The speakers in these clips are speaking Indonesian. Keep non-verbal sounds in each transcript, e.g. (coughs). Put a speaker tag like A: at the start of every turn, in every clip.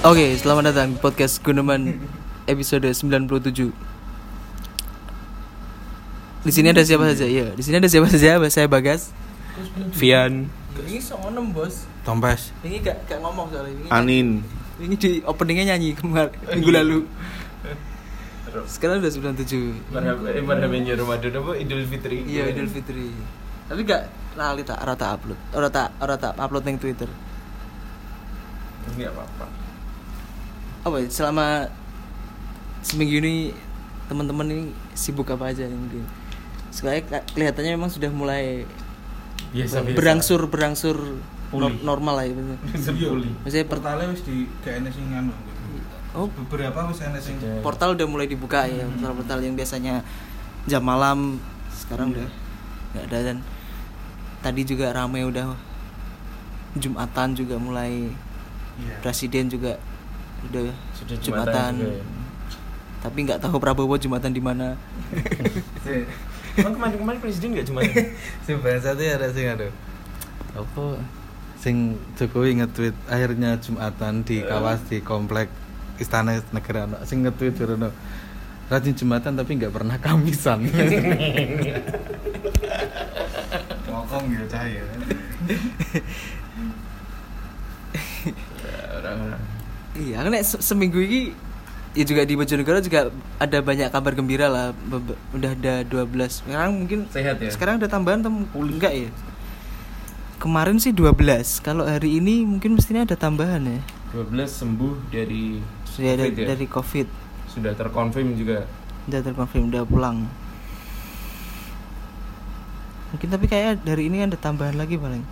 A: Oke, selamat datang di podcast Guneman episode 97. Di sini ada siapa saja? Iya, di sini ada siapa saja? Saya Bagas.
B: Vian
A: Ini ngonem, Bos.
C: Tompes
A: Ini gak gak ngomong soalnya ini.
B: Anin
A: Ini di openingnya nyanyi kemarin minggu lalu. Sekarang udah 97.
B: Marhaban Ramadan apa Idul Fitri
A: Iya, Idul Fitri. Tapi gak lali tak rata upload. Ora tak ora tak upload ning Twitter.
B: Ini apa-apa
A: Apa ya, selama seminggu ini teman-teman ini sibuk apa aja mungkin? Ka- kelihatannya memang sudah mulai
B: Biasa-biasa
A: berangsur berangsur normal lah ya bener.
B: Sepuli
A: Maksudnya per-
C: portalnya wis di sing anu
A: oh,
C: beberapa wis ana sing
B: Sudah.
A: portal udah mulai dibuka ya portal-portal yang biasanya jam malam sekarang udah nggak ada. Dan tadi juga ramai udah jumatan juga mulai
C: iya.
A: presiden juga udah
B: Sudah
A: jumatan,
B: Jumatan ya.
A: tapi nggak tahu Prabowo jumatan di mana.
B: Emang kemarin-kemarin presiden gak cuma
C: sing bahasa satu ada sing anu apa? Sing Jokowi nge-tweet akhirnya Jumatan di kawas di komplek Istana Negara. Sing nge-tweet Jono rajin Jumatan tapi nggak pernah kamisan (laughs) ngokong ya cahaya. (laughs)
B: Orang-orang
A: iya kan nek se- seminggu ini ya juga di Bojonegoro juga ada banyak kabar gembira lah. Be- udah ada 12 sekarang mungkin
B: Sehat ya?
A: sekarang ada tambahan tem enggak ya? Kemarin sih 12 kalau hari ini mungkin mestinya ada tambahan ya?
B: 12 sembuh dari
A: sudah
B: COVID ya?
A: dari covid.
B: Sudah terkonfirm juga?
A: Udah terkonfirm udah pulang. Mungkin tapi kayak dari ini ada tambahan lagi paling.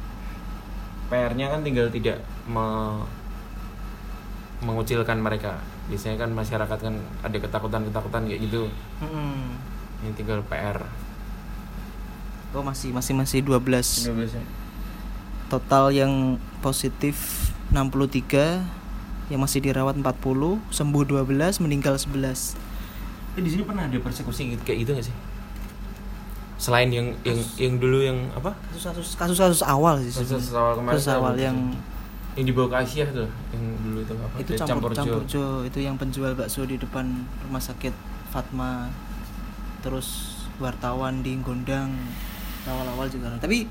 B: PR-nya kan tinggal tidak me- mengucilkan mereka Biasanya kan masyarakat kan ada ketakutan-ketakutan kayak gitu
A: Hmm.
B: Ini tinggal PR
A: oh masih masih masih 12
B: 12 ya?
A: total yang positif 63 yang masih dirawat 40 sembuh 12 meninggal 11
B: Eh, di sini pernah ada persekusi kayak gitu gak sih? Selain yang yang yang dulu yang apa?
A: kasus-kasus kasus-kasus awal sih
B: Kasus
A: sebenarnya.
B: awal kemarin
A: kasus awal yang?
B: Yang dibawa ke Asia tuh, yang dulu itu apa?
A: itu campur
B: Jo.
A: campur jo itu yang penjual bakso di depan rumah sakit Fatma terus wartawan di Gondang awal-awal juga tapi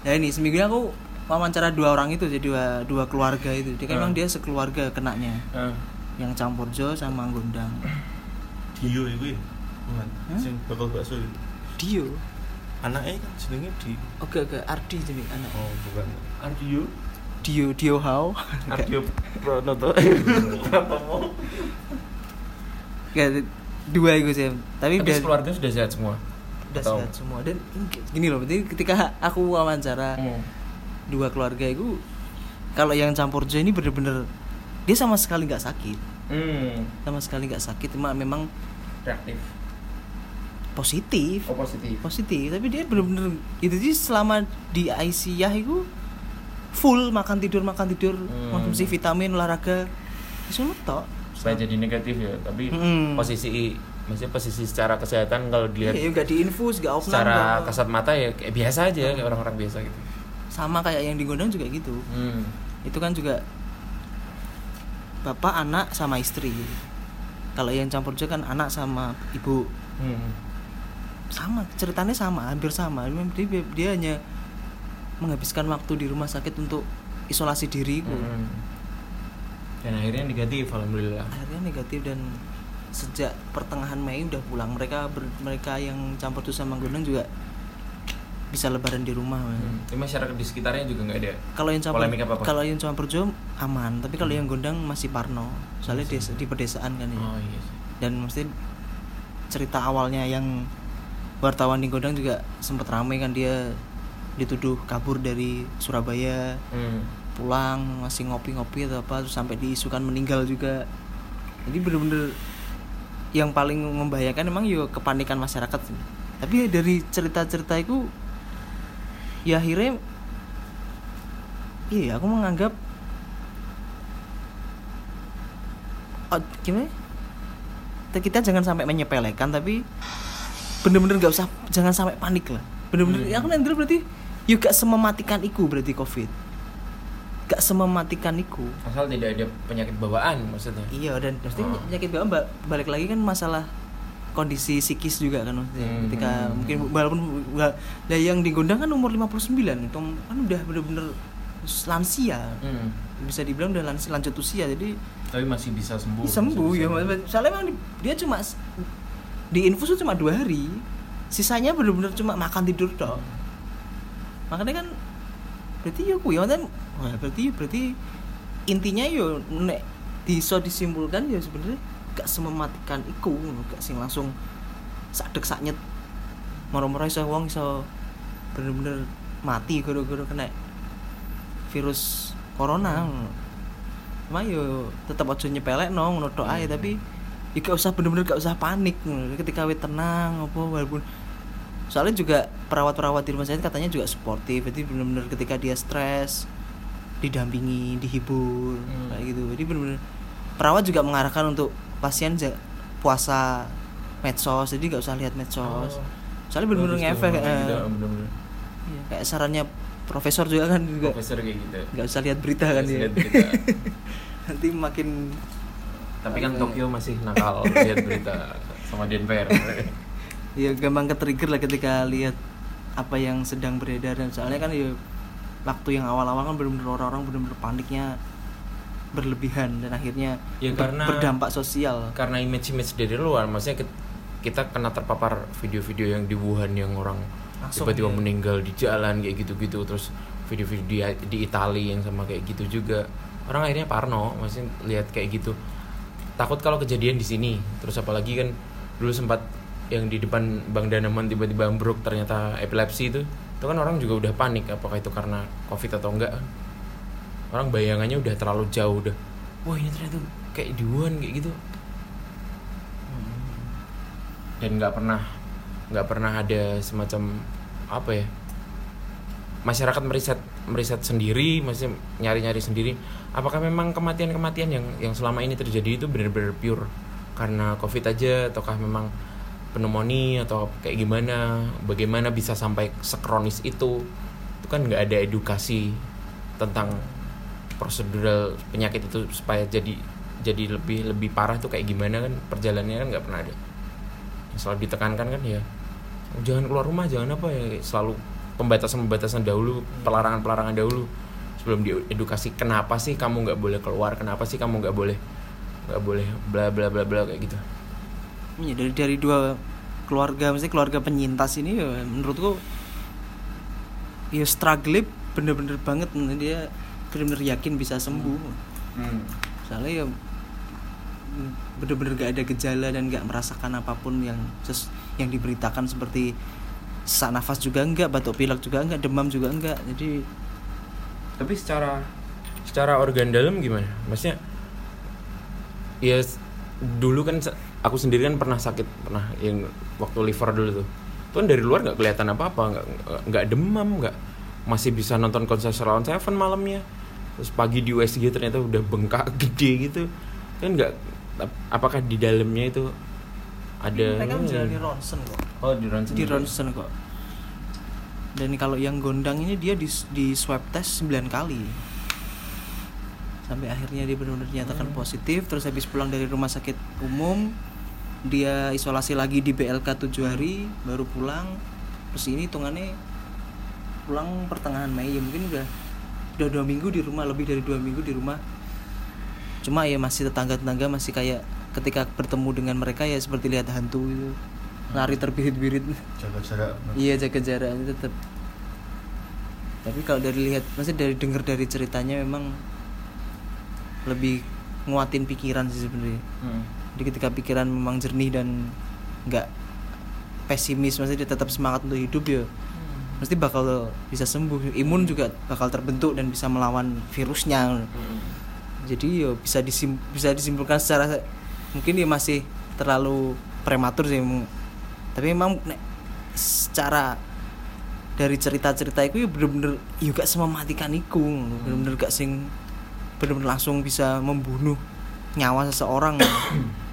A: ya ini seminggu ini aku wawancara dua orang itu jadi dua dua keluarga itu dia kan
B: Hmm.
A: memang dia sekeluarga kenanya
B: Ah,
A: yang campur jo sama Gondang
D: Dio ya. Bukan.
A: Hah?
D: Sing bakal bakso.
A: Dio
D: Anaknya kan jenenge di
A: oke oke Ardi jadi anak
D: Oh, bukan.
B: Ardio,
A: Dio Dio How
B: Ardio (laughs) Pranoto. Apa mau? (laughs)
A: Kayak dua itu sih tapi,
B: Tapi keluarga sudah sehat semua.
A: udah
B: Atau-
A: sehat semua dan gini loh berarti ketika aku wawancara
B: Hmm.
A: dua keluarga itu kalau yang campur jo ini bener-bener dia sama sekali nggak sakit
B: Hmm.
A: sama sekali nggak sakit cuma memang
B: Reaktif.
A: positif
B: Oh positif.
A: positif tapi dia bener-bener itu sih selama di ICU itu full makan tidur makan tidur
B: Hmm.
A: konsumsi vitamin olahraga itu tok
B: Supaya jadi negatif ya, tapi
A: Hmm.
B: posisi maksudnya posisi secara kesehatan kalau dilihat
A: Iya, nggak diinfus nggak opnam
B: secara
A: nggak-
B: kasat mata ya kayak biasa aja kayak orang-orang biasa gitu.
A: sama kayak yang di Gondang juga gitu
B: Hmm.
A: itu kan juga bapak anak sama istri kalau yang campur jo kan anak sama ibu
B: Hmm.
A: sama ceritanya sama hampir sama dia, dia, dia hanya menghabiskan waktu di rumah sakit untuk isolasi diri itu
B: Hmm. Dan akhirnya negatif alhamdulillah.
A: akhirnya negatif dan sejak pertengahan Mei udah pulang mereka ber- mereka yang campur tuh sama Gondang juga bisa lebaran di rumah.
B: Hmm. Tapi masyarakat di sekitarnya juga nggak ada.
A: kalau yang campur kalau yang campur aman tapi kalau yang Gondang masih Parno soalnya desa, di pedesaan kan ya
B: Oh iya
A: dan mesti cerita awalnya yang wartawan di Gondang juga sempat ramai kan dia dituduh kabur dari Surabaya
B: Hmm.
A: pulang masih ngopi-ngopi atau apa terus sampai diisukan meninggal juga jadi bener-bener yang paling membahayakan emang yo kepanikan masyarakat tapi dari cerita-cerita itu ya akhirnya iya aku menganggap oh, gimana kita jangan sampai menyepelekan tapi bener-bener nggak usah jangan sampai panik lah bener-bener
B: Hmm.
A: aku nanti berarti yuk gak semematikan iku berarti covid gak semematikan iku
B: asal tidak ada penyakit bawaan maksudnya
A: iya dan pasti
B: Oh.
A: penyakit bawaan ba- balik lagi kan masalah kondisi psikis juga kan maksudnya
B: Hmm.
A: ketika mungkin walaupun nggak lah yang digondang kan umur 59 itu kan udah bener-bener lansia
B: Hmm.
A: bisa dibilang udah lansia lanjut usia jadi
B: tapi masih bisa sembuh
A: sembuh ya
B: bisa.
A: Mas. soalnya emang di- dia cuma di infus cuma dua hari sisanya bener-bener cuma makan tidur dok makanya kan berarti ya ku ya maksudnya, wah, berarti berarti intinya yo nek bisa disimpulkan ya sebenarnya gak semematikan iku gak sing langsung sadek saknyet. Moro-moro iso wong iso bener-bener mati gara-gara kena virus corona ngono. Cuma yo tetep aja nyepelek no ngono tok ae tapi ya gak usah bener-bener gak usah panik ketika we tenang apa walaupun soalnya juga perawat-perawat di rumah sakit katanya juga sportif jadi bener-bener ketika dia stres didampingi dihibur
B: Hmm.
A: kayak gitu jadi bener-bener perawat juga mengarahkan untuk pasien puasa medsos jadi gak usah lihat medsos
B: Oh.
A: soalnya
B: tuh,
A: ngefek
B: kayak
A: eh. Iya, kayak sarannya profesor juga kan juga
B: profesor kayak gitu
A: nggak usah lihat berita kan
B: Nggak usah
A: ya
B: berita. (laughs)
A: nanti makin
B: tapi kan
A: ya?
B: Tokyo masih nakal (laughs) lihat berita sama Denver (laughs)
A: ya gampang ke trigger lah ketika lihat apa yang sedang beredar. Dan soalnya kan ya waktu yang awal-awal kan benar-benar orang-orang benar-benar paniknya berlebihan dan akhirnya
B: Ya,
A: ber-
B: karena-
A: berdampak sosial.
B: karena image-image dari luar maksudnya kit- kita kena terpapar video-video yang di Wuhan yang orang tiba-tiba
A: ya.
B: meninggal di jalan kayak gitu-gitu terus video-video di, di Italia yang sama kayak gitu juga. Orang akhirnya parno maksudnya lihat kayak gitu. Takut kalau kejadian di sini. Terus apalagi kan dulu sempat yang di depan Bang Danamon tiba-tiba ambruk ternyata epilepsi itu itu kan orang juga udah panik apakah itu karena covid atau enggak. Orang bayangannya udah terlalu jauh udah. Wah ini ternyata kayak di Wuhan kayak gitu. Dan nggak pernah nggak pernah ada semacam apa ya masyarakat meriset meriset sendiri masih nyari nyari sendiri apakah memang kematian kematian yang yang selama ini terjadi itu benar-benar pure karena covid aja ataukah memang pneumonia atau kayak gimana bagaimana bisa sampai sekronis itu. Itu kan nggak ada edukasi tentang prosedural penyakit itu supaya jadi jadi lebih lebih parah tuh kayak gimana kan perjalanannya kan nggak pernah ada. Selalu ditekankan kan ya jangan keluar rumah jangan apa ya selalu pembatasan pembatasan dahulu pelarangan pelarangan dahulu sebelum diedukasi kenapa sih kamu nggak boleh keluar? Kenapa sih kamu nggak boleh nggak boleh bla bla bla bla kayak gitu
A: Iya, dari dari dua keluarga mesti keluarga penyintas ini ya menurutku ya struggle bener-bener banget dia bener-bener yakin bisa sembuh. Soalnya ya bener-bener gak ada gejala dan gak merasakan apa pun yang ses- yang diberitakan seperti sesak nafas juga enggak batuk pilek juga enggak demam juga enggak jadi
B: tapi secara secara organ dalam gimana? Maksudnya ya dulu kan aku sendiri kan pernah sakit pernah yang waktu liver dulu tuh. Kan dari luar nggak kelihatan apa apa nggak nggak demam nggak masih bisa nonton konser Salon Seven malamnya. Terus pagi di USG ternyata udah bengkak (laughs) gede gitu. Kan nggak apakah di dalamnya itu ada?
A: Mereka menjalani ronsen kok.
B: Oh di ronsen
A: di ronsen kok. Dan kalau yang gondang ini dia di, di swab test 9 kali. Sampai akhirnya dia benar-benar dinyatakan positif terus habis pulang dari rumah sakit umum dia isolasi lagi di BLK 7 hari baru pulang. Terus ini hitungannya pulang pertengahan Mei ya mungkin udah udah dua minggu di rumah lebih dari dua minggu di rumah. Cuma ya masih tetangga-tetangga masih kayak ketika bertemu dengan mereka ya seperti lihat hantu itu lari terbirit-birit.
D: Jaga jarak.
A: Iya jaga jarak tetap tapi kalau dari lihat masih dari dengar dari ceritanya memang lebih nguatin pikiran sih sebenarnya.
B: Hmm.
A: Jadi ketika pikiran memang jernih dan nggak pesimis maksudnya dia tetap semangat untuk hidup ya mesti bakal bisa sembuh. Imun juga bakal terbentuk dan bisa melawan virusnya.
B: Hmm.
A: jadi ya bisa disim bisa disimpulkan secara mungkin dia masih terlalu prematur sih tapi memang secara dari cerita-cerita itu ya bener-bener ya gak semematikan iku bener-bener gak sing bener-bener langsung bisa membunuh nyawa seseorang (coughs)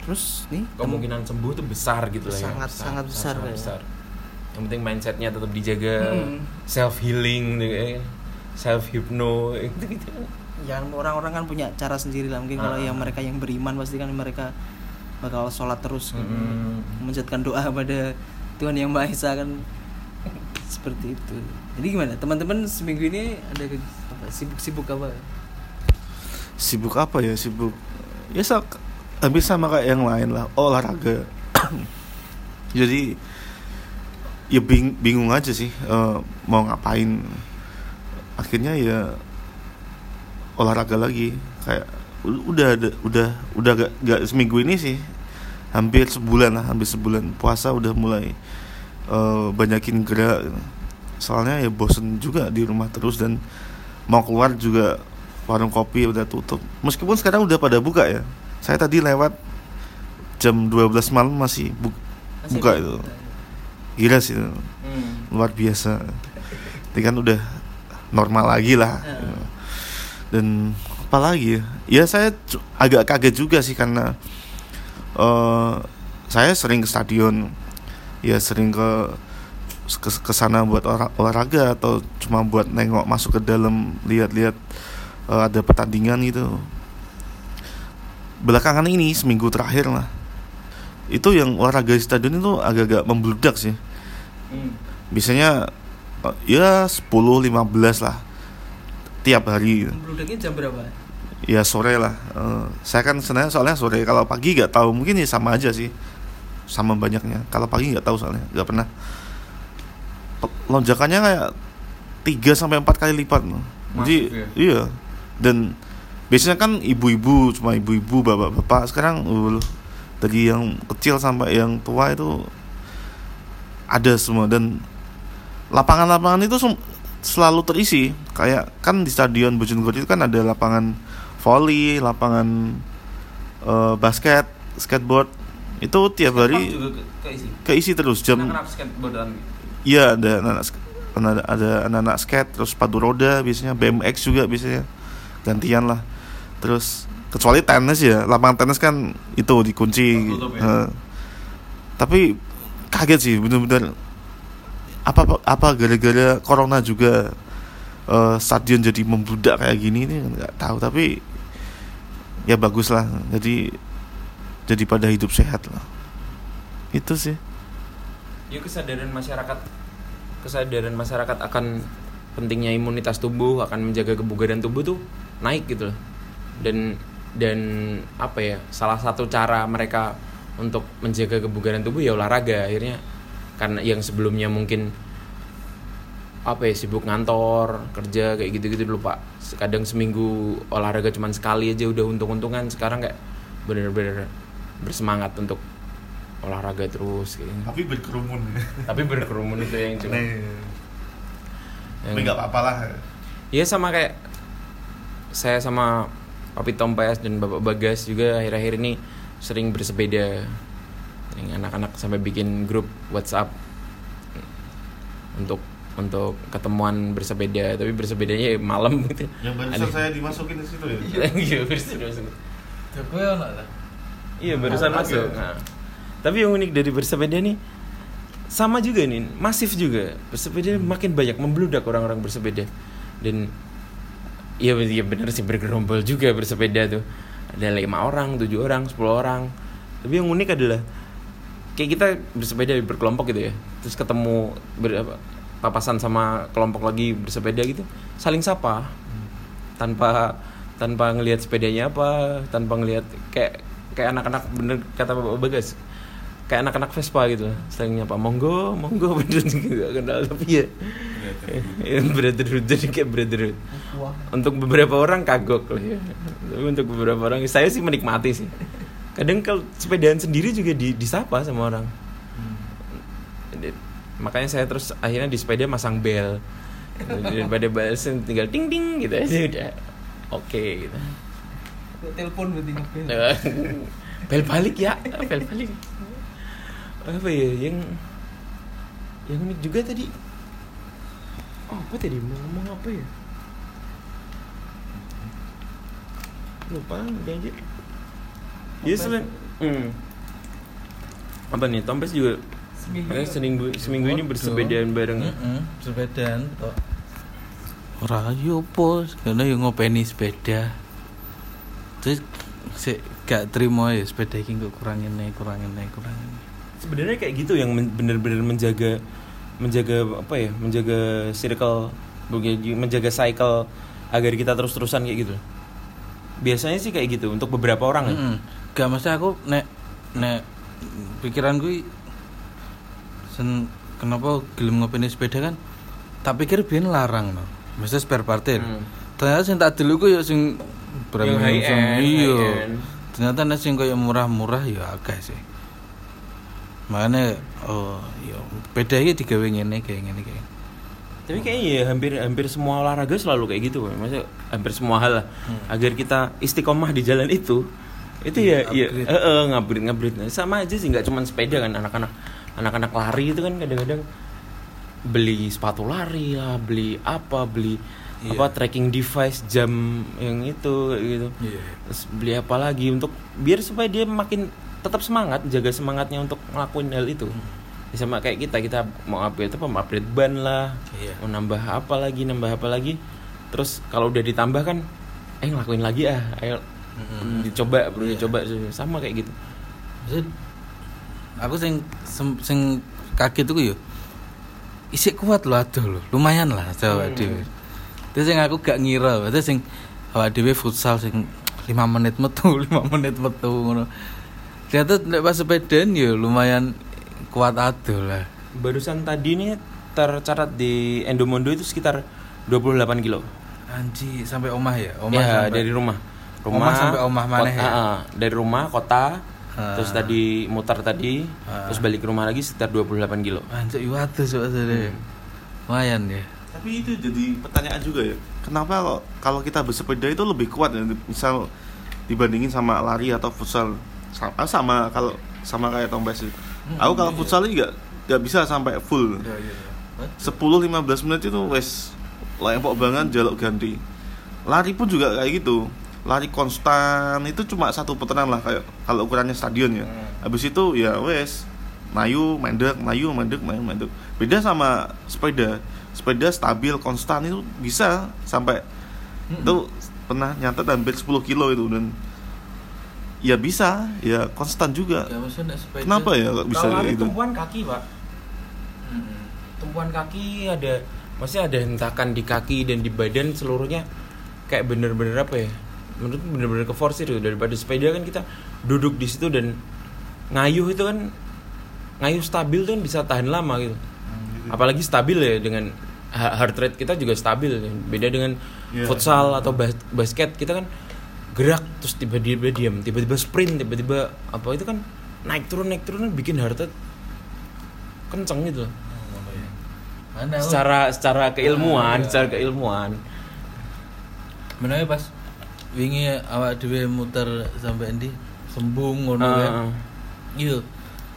A: terus nih
B: kemungkinan sembuh tuh besar gitu lah ya
A: Sangat, sangat besar,
B: sangat
A: ya.
B: besar. yang penting mindsetnya tetap dijaga
A: Mm.
B: self healing self hypno gitu gitu
A: ya orang-orang kan punya cara sendiri lah mungkin kalau
B: Ah.
A: yang mereka yang beriman pasti kan mereka bakal sholat terus kan.
B: Mm.
A: memanjatkan doa pada Tuhan yang Maha Esa kan (laughs) seperti itu jadi gimana teman-teman seminggu ini ada sibuk-sibuk apa
E: sibuk apa ya sibuk ya sa- hampir sama kayak yang lain lah olahraga. (coughs) Jadi ya bing- bingung aja sih eh, mau ngapain. Akhirnya ya olahraga lagi. Kayak udah udah udah gak, gak seminggu ini sih. Hampir sebulan lah hampir sebulan. Puasa udah mulai eh, banyakin gerak. Soalnya ya bosen juga di rumah terus dan mau keluar juga warung kopi udah tutup. Meskipun sekarang udah pada buka ya saya tadi lewat jam 12 malam masih bu-
A: Masih
E: buka itu. Gila sih itu.
B: Hmm.
E: luar biasa. Ini kan udah normal lagi lah.
A: Heeh.
E: dan apa lagi ya? Ya saya agak kaget juga sih karena eh saya sering ke stadion. Ya sering ke ke, sana buat olah- olahraga atau cuma buat nengok masuk ke dalam lihat-lihat eh, ada pertandingan gitu belakangan ini seminggu terakhir lah. Itu yang olahraga di stadion itu agak-agak membludak sih.
B: Hmm.
E: biasanya eh, ya 10-15 lah tiap hari.
A: Bludaknya jam berapa?
E: Ya sore lah. Eh, saya kan sebenarnya soalnya sore kalau pagi nggak tahu mungkin ya sama aja sih. Sama banyaknya. Kalau pagi nggak tahu soalnya nggak pernah. Pe- lonjakannya kayak 3 sampai empat kali lipat. Loh. jadi
B: ya?
E: iya. Dan biasanya kan ibu-ibu cuma ibu-ibu bapak-bapak. Sekarang uh, dari yang kecil sampai yang tua itu ada semua. Dan lapangan-lapangan itu selalu terisi. Kayak kan di stadion Bojonegoro itu kan ada lapangan volley, lapangan eh, basket, skateboard. Itu tiap hari
B: keisi?
E: keisi terus jam
B: anak-anak skateboardan.
E: Iya ada anak ada ada anak-anak skate terus sepatu roda biasanya BMX juga biasanya. Gantian lah terus kecuali tenis ya lapangan tenis kan itu dikunci
B: Tertutup ya?
E: Eh, tapi kaget sih bener-bener. Apa apa gara-gara corona juga eh, stadion jadi membludak kayak gini ini nggak tahu tapi ya bagus lah jadi jadi pada hidup sehat lah. Itu sih.
B: Ya kesadaran masyarakat kesadaran masyarakat akan pentingnya imunitas tubuh akan menjaga kebugaran tubuh tuh naik gitu loh dan dan apa ya salah satu cara mereka untuk menjaga kebugaran tubuh ya olahraga. Akhirnya karena yang sebelumnya mungkin apa ya sibuk ngantor kerja kayak gitu-gitu dulu pak. Kadang seminggu olahraga cuman sekali aja udah untung-untungan. Sekarang kayak bener-bener bersemangat untuk olahraga terus kayak gitu.
E: tapi berkerumun.
B: Tapi berkerumun itu yang cuma
E: Nih,
B: yang-
E: tapi nggak apa-apa lah
B: Iya sama kayak saya sama Papi Tom PS dan Bapak Bagas juga akhir-akhir ini sering bersepeda. Yang anak-anak sampai bikin grup WhatsApp untuk untuk ketemuan bersepeda, tapi bersepedanya malam gitu.
E: yang
B: barusan
E: barusan
B: Ada.
E: saya dimasukin di situ ya (laughs)
B: Iya, bersepeda. bersepeda.
C: Joko ya ono ta?
B: Iya, barusan masuk. Nah, tapi yang unik dari bersepeda nih sama juga nih, masif juga. Bersepeda makin banyak membludak orang-orang bersepeda. Dan iya iya benar sih bergerombol juga bersepeda tuh. Ada lima orang, tujuh orang, sepuluh orang. Tapi yang unik adalah kayak kita bersepeda berkelompok gitu ya. Terus ketemu ber, apa, papasan sama kelompok lagi bersepeda gitu, saling sapa tanpa tanpa ngelihat sepedanya apa, tanpa ngelihat kayak kayak anak-anak bener kata Bapak Bagas kayak anak-anak Vespa gitu saling nyapa monggo monggo bener juga gak kenal tapi ya ya (laughs) brotherhood jadi kayak brotherhood. Untuk beberapa orang kagok lah ya. Tapi untuk beberapa orang saya sih menikmati sih. Kadang kalau sepedaan sendiri juga di, disapa sama orang. Jadi, makanya saya terus akhirnya di sepeda masang bel. Daripada balasin tinggal ting ting gitu aja udah. Oke gitu.
A: Telepon berarti ngebel.
B: Bel balik ya bel balik apa ya yang yang unik juga tadi oh, apa tadi mau ngomong apa ya lupa aja ya
A: Tompes.
B: selain hmm. apa nih Tompes juga Eh, seminggu seminggu ini bersepedaan bareng ya?
C: Heeh, sepedaan kok. Ora yo po, karena yo ngopeni sepeda. Terus sik gak terima ya sepeda ini, kurang ini, kurang ini.
B: Sebenarnya kayak gitu yang men- bener-bener menjaga menjaga apa ya menjaga circle menjaga cycle agar kita terus-terusan kayak gitu biasanya sih kayak gitu untuk beberapa orang ya
C: Heeh. Gak mesti aku nek nek pikiran gue sen kenapa gelem ngopeni sepeda kan tak pikir biyen larang no. Mesti spare partir.
B: Hmm.
C: Ternyata sing tak dulu ku ya sing
B: Yang end,
C: iya. Ternyata nek sing koyo murah-murah ya akeh sih. Makanya oh ya beda iki digawe ngene kayak ngene kayak.
B: tapi kayaknya ya hampir hampir semua olahraga selalu kayak gitu maksudnya hampir semua hal lah agar kita istiqomah di jalan itu itu ya ya
C: Upgrade.
B: eh, eh, ngupgrade ngupgrade sama aja sih nggak cuma sepeda kan anak-anak anak-anak lari itu kan kadang-kadang beli sepatu lari lah beli apa beli
C: Iya.
B: apa tracking device jam yang itu gitu
C: Iya.
B: terus beli apa lagi untuk biar supaya dia makin tetap semangat jaga semangatnya untuk ngelakuin hal itu. Ya sama kayak kita kita mau upgrade apa mau upgrade ban lah
C: Iya.
B: mau nambah apa lagi nambah apa lagi. Terus kalau udah ditambah kan eh ngelakuin lagi ah ayo dicoba perlu dicoba sama kayak gitu.
C: Maksud, aku sing sing kaget tuh yo isik kuat loh aduh loh lumayan lah Jawa
B: Hmm.
C: dhewe terus sing aku gak ngira terus sing awak dhewe futsal sing 5 menit metu (laughs) 5 menit metu ngono ternyata nek pas sepedaan yo lumayan kuat aduh lah
B: barusan tadi nih tercatat di Endomondo itu sekitar 28 kilo
C: anji sampai omah ya omah
B: ya
C: sampai-
B: dari rumah
C: Omah sampai omah maneh
B: kota-
C: ya?
B: ah. dari rumah kota
C: Ah.
B: terus tadi muter tadi
C: Ah.
B: terus balik ke rumah lagi sekitar 28 kilo
C: anjir aduh soalnya
B: Hmm.
C: lumayan ya
E: Tapi itu jadi pertanyaan juga ya. Kenapa kalau kalau kita bersepeda itu lebih kuat ya? Misal dibandingin sama lari atau futsal sama, sama kalau sama kayak Tombes itu. Aku kalau futsal ini nggak nggak bisa sampai full. 10-15 menit itu wes lempok banget jaluk ganti. Lari pun juga kayak gitu. Lari konstan itu cuma satu putaran lah kayak kalau ukurannya stadion ya. Habis itu ya wes mayu mendek mayu mendek mayu mendek. Beda sama sepeda. Sepeda stabil konstan itu bisa sampai itu pernah nyatet hampir 10 kilo itu dan ya bisa. Ya konstan juga.
C: Sepeda
E: Kenapa ya bisa
B: kalau
E: gitu?
B: tumpuan kaki pak. Tumpuan kaki ada maksudnya ada hentakan di kaki dan di badan seluruhnya kayak bener-bener apa ya? Menurut bener-bener ke force itu. Daripada sepeda kan kita duduk di situ dan ngayuh itu kan ngayuh stabil tuh kan bisa tahan lama gitu. Apalagi stabil ya dengan heart rate kita juga stabil. Beda dengan
E: Iya.
B: futsal atau bas- basket kita kan gerak terus tiba-tiba diam tiba-tiba sprint tiba-tiba apa itu kan naik turun naik turun kan bikin heart rate kenceng gitu loh.
C: Mana
B: secara secara keilmuan
C: Ah, iya.
B: secara keilmuan
C: Menawa pas wingi awak dhewe muter sampai endi sembung ngono
B: Ah,
C: kan.
B: ah.
C: Iya.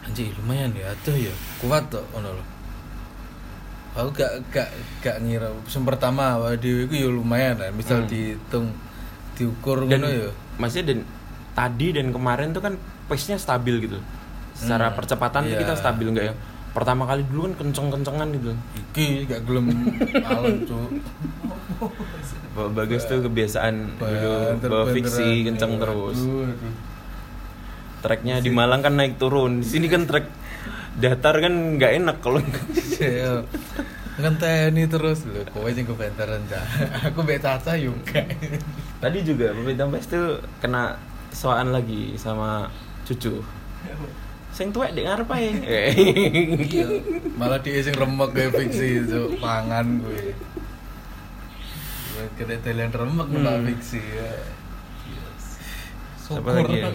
C: Anjir lumayan ya aduh ya. Kuat tok ngono lho. Aku gak gak gak ngira sing pertama awak dhewe iku ya lumayan lah. Misal
B: Hmm.
C: dihitung diukur
B: dan
C: ya.
B: maksudnya dan tadi dan kemarin tuh kan pace nya stabil gitu secara
C: Hmm,
B: percepatan tuh
C: iya.
B: kita stabil nggak ya pertama kali dulu kan kenceng-kencengan gitu
C: Iki gak gelem cuk.
B: Bapak Bagas tuh kebiasaan dulu bawa fiksi kenceng terus treknya di Malang kan naik turun di sini kan trek datar kan nggak enak kalau
C: Iya. Ngenteni terus lho, kowe sing kebentaran cah. (laughs) Aku mbek Caca juga.
B: tadi juga Bapak Tampes tuh kena soal lagi sama cucu sing tuwek dek ngarep ae (laughs)
C: Iya. Malah dia sing remek kayak fiksi itu pangan gue. Gue kena talent remek malah fiksi ya.
B: apa lagi ya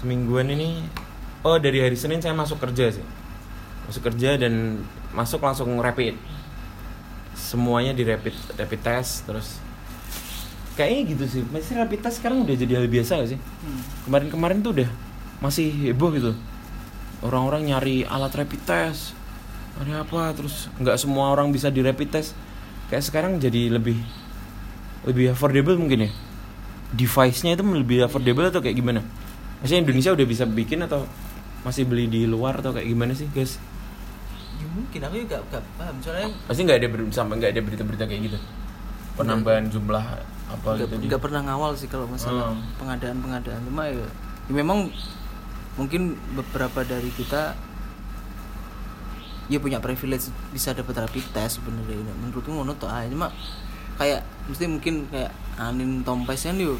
B: semingguan ini oh dari hari Senin saya masuk kerja sih masuk kerja dan masuk langsung rapid. Semuanya di rapid rapid test terus kayaknya gitu sih. Masih rapid test sekarang udah jadi hal biasa gak sih? Kemarin-kemarin tuh udah masih heboh gitu. Orang-orang nyari alat rapid test nyari apa terus nggak semua orang bisa di rapid test. Kayak sekarang jadi lebih lebih affordable mungkin ya. Device-nya itu lebih affordable atau kayak gimana? Maksudnya Indonesia udah bisa bikin atau masih beli di luar atau kayak gimana sih guys
A: ya mungkin aku juga gak paham. Soalnya
B: pasti nggak ada ber- sampai nggak ada berita-berita kayak gitu? Penambahan jumlah apa
A: nggak
B: gitu
A: nggak pernah ngawal sih kalau masalah
B: Hmm.
A: pengadaan pengadaan cuma ya, ya memang mungkin beberapa dari kita ya punya privilege bisa dapat rapid test sebenarnya. Menurutku ngono tuh aja. Cuma kayak mesti mungkin kayak anin tompes kan yuk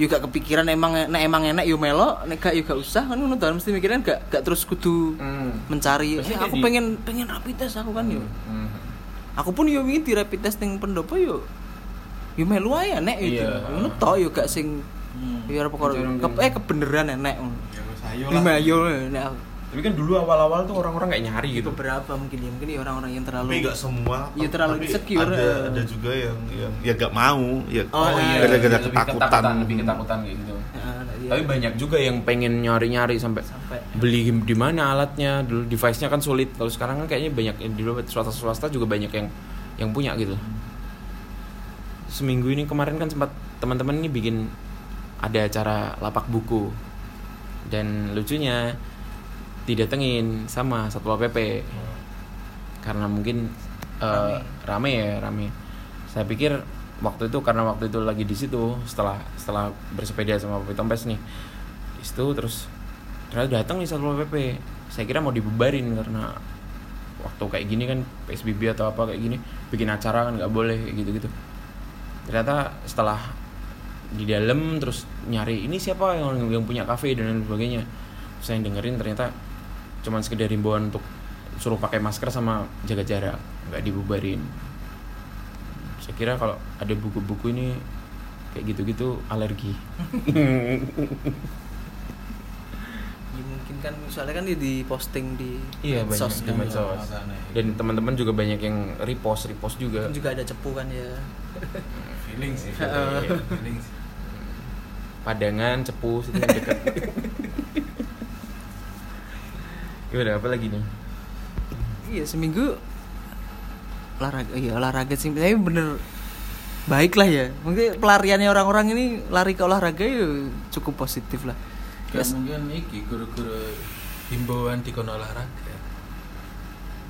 A: yuk gak kepikiran emang nek emang enak yuk melo nek gak yuk gak usah. Kan ngono tuh mesti mikirin gak gak terus kudu
B: Hmm.
A: mencari.
B: Kayak
A: aku
B: di-
A: pengen pengen rapid test aku kan yuk
B: Hmm.
A: aku pun yo wingi di rapid testing pendopo yo. Yo melu ae nek itu
B: Iya.
A: ngono to yo gak sing yo ora pokok
B: Mencari
A: ke, eh kebeneran nek
C: Ya wis ayo
A: yo aku-
B: tapi kan dulu awal-awal tuh orang-orang nggak nyari gitu.
A: Beberapa mungkin ya mungkin ya orang-orang yang terlalu
E: tapi nggak semua.
A: Iya, terlalu
E: tapi
A: insecure,
E: ada ada juga yang yang ya nggak mau ya
A: Oh, iya.
E: gara-gara
B: Lebih
E: ketakutan.
B: lebih ketakutan kayak gitu.
A: Nah, iya.
B: tapi banyak juga yang pengen nyari-nyari sampai
A: sampai.
B: beli di mana alatnya dulu device-nya kan sulit. Kalau sekarang kan kayaknya banyak dulu swasta swasta juga banyak yang yang punya gitu. Seminggu ini kemarin kan sempat teman-teman ini bikin ada acara lapak buku. Dan lucunya didatengin sama satpol pp karena mungkin eh, rame. ya rame. Saya pikir waktu itu karena waktu itu lagi di situ setelah setelah bersepeda sama Papi Tompes nih. Di situ terus ternyata datang nih satpol pp saya kira mau dibubarin karena waktu kayak gini kan psbb atau apa kayak gini bikin acara kan nggak boleh kayak gitu gitu ternyata setelah di dalam terus nyari ini siapa yang yang punya kafe? dan lain sebagainya. Saya dengerin ternyata cuman sekedar himbauan untuk suruh pakai masker sama jaga jarak nggak dibubarin. Saya kira kalau ada buku-buku ini kayak gitu-gitu alergi. (laughs)
A: Ya mungkin kan soalnya kan dia di posting di
B: Iya, banyak
A: medsos
B: di
A: kan.
B: medsos. dan teman-teman juga banyak yang repost repost juga.
A: Kan juga ada cepu kan ya. (laughs)
C: Feeling sih feeling sih.
B: Padangan cepu situ dekat (laughs) gimana apa lagi nih?
A: Iya seminggu olahraga iya olahraga sih. Tapi bener baik lah ya. Mungkin pelariannya orang-orang ini lari ke olahraga ya cukup positif lah. Yes.
C: mungkin iki guru-guru himbauan di kono olahraga.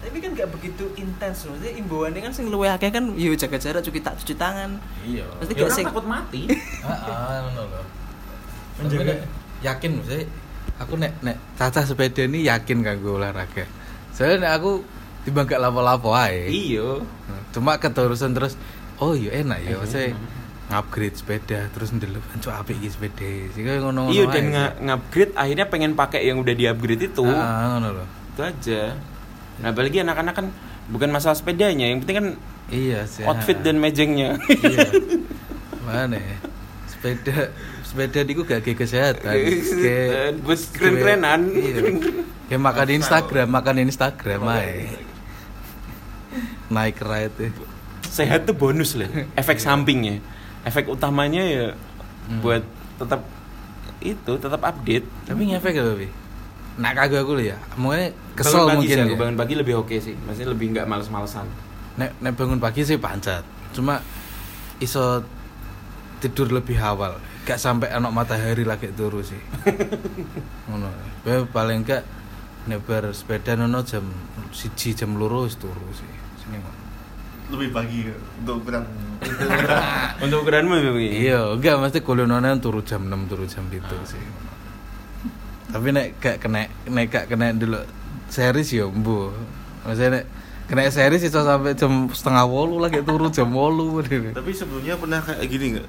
A: Tapi kan gak begitu intens loh. Maksudnya imbauannya kan sing luwih akeh kan yo jaga jarak cuci tak cuci tangan.
C: Iya.
A: Pasti
B: ya
A: gak
B: orang
A: sing
B: takut mati. (laughs)
C: Heeh, ngono lho.
B: Menjaga-
C: yakin maksudnya aku nek nek cacah sepeda ini yakin kanggo olahraga. Soalnya nek aku tiba gak lapo-lapo ae.
B: iyo
C: Cuma keterusan terus oh iya enak ya
B: Iya, enak.
C: ngupgrade sepeda terus ndelok anco apik iki sepeda. Sih kayak ngono-ngono.
B: iyo
C: ae
B: dan nge-upgrade akhirnya pengen pakai yang udah di-upgrade itu
C: Ah, ngono lho.
B: itu aja nah apalagi anak-anak kan bukan masalah sepedanya yang penting kan
C: Iya sih.
B: outfit dan mejengnya
C: iya. (laughs) Mana ya? Sepeda sepeda diku gak kayak kesehatan. Kayak
B: buat keren-kerenan
C: Iya. Kayak makan di Instagram, makan di Instagram aja. Naik ride.
B: sehat tuh bonus loh efek sampingnya efek utamanya ya buat tetap itu tetap update
C: Tapi ngefek gak, Bi? Nah, kagak aku ya. Mungkin
B: bangun
C: kesel
B: pagi
C: mungkin
B: sih aku
C: ya.
B: bangun pagi lebih oke sih maksudnya lebih nggak males-malesan
C: Nek, nek bangun pagi sih pancat. Cuma iso tidur lebih awal. Gak sampai anak matahari lagi turu sih. (laughs) Ngono. Paling gak nek bar sepeda nono jam siji jam wis turu sih. Sini
E: lebih pagi untuk ukuran (laughs)
B: untuk ukuranmu ya Bi?
C: Iya, enggak mesti kulononan turu jam 6 turu jam itu sih. Tapi nek gak kena nek gak kena dulu series ya mbu. Maksudnya nek kena series iso sampai jam setengah wolu lagi turu jam wolu
E: tapi sebelumnya pernah kayak gini nggak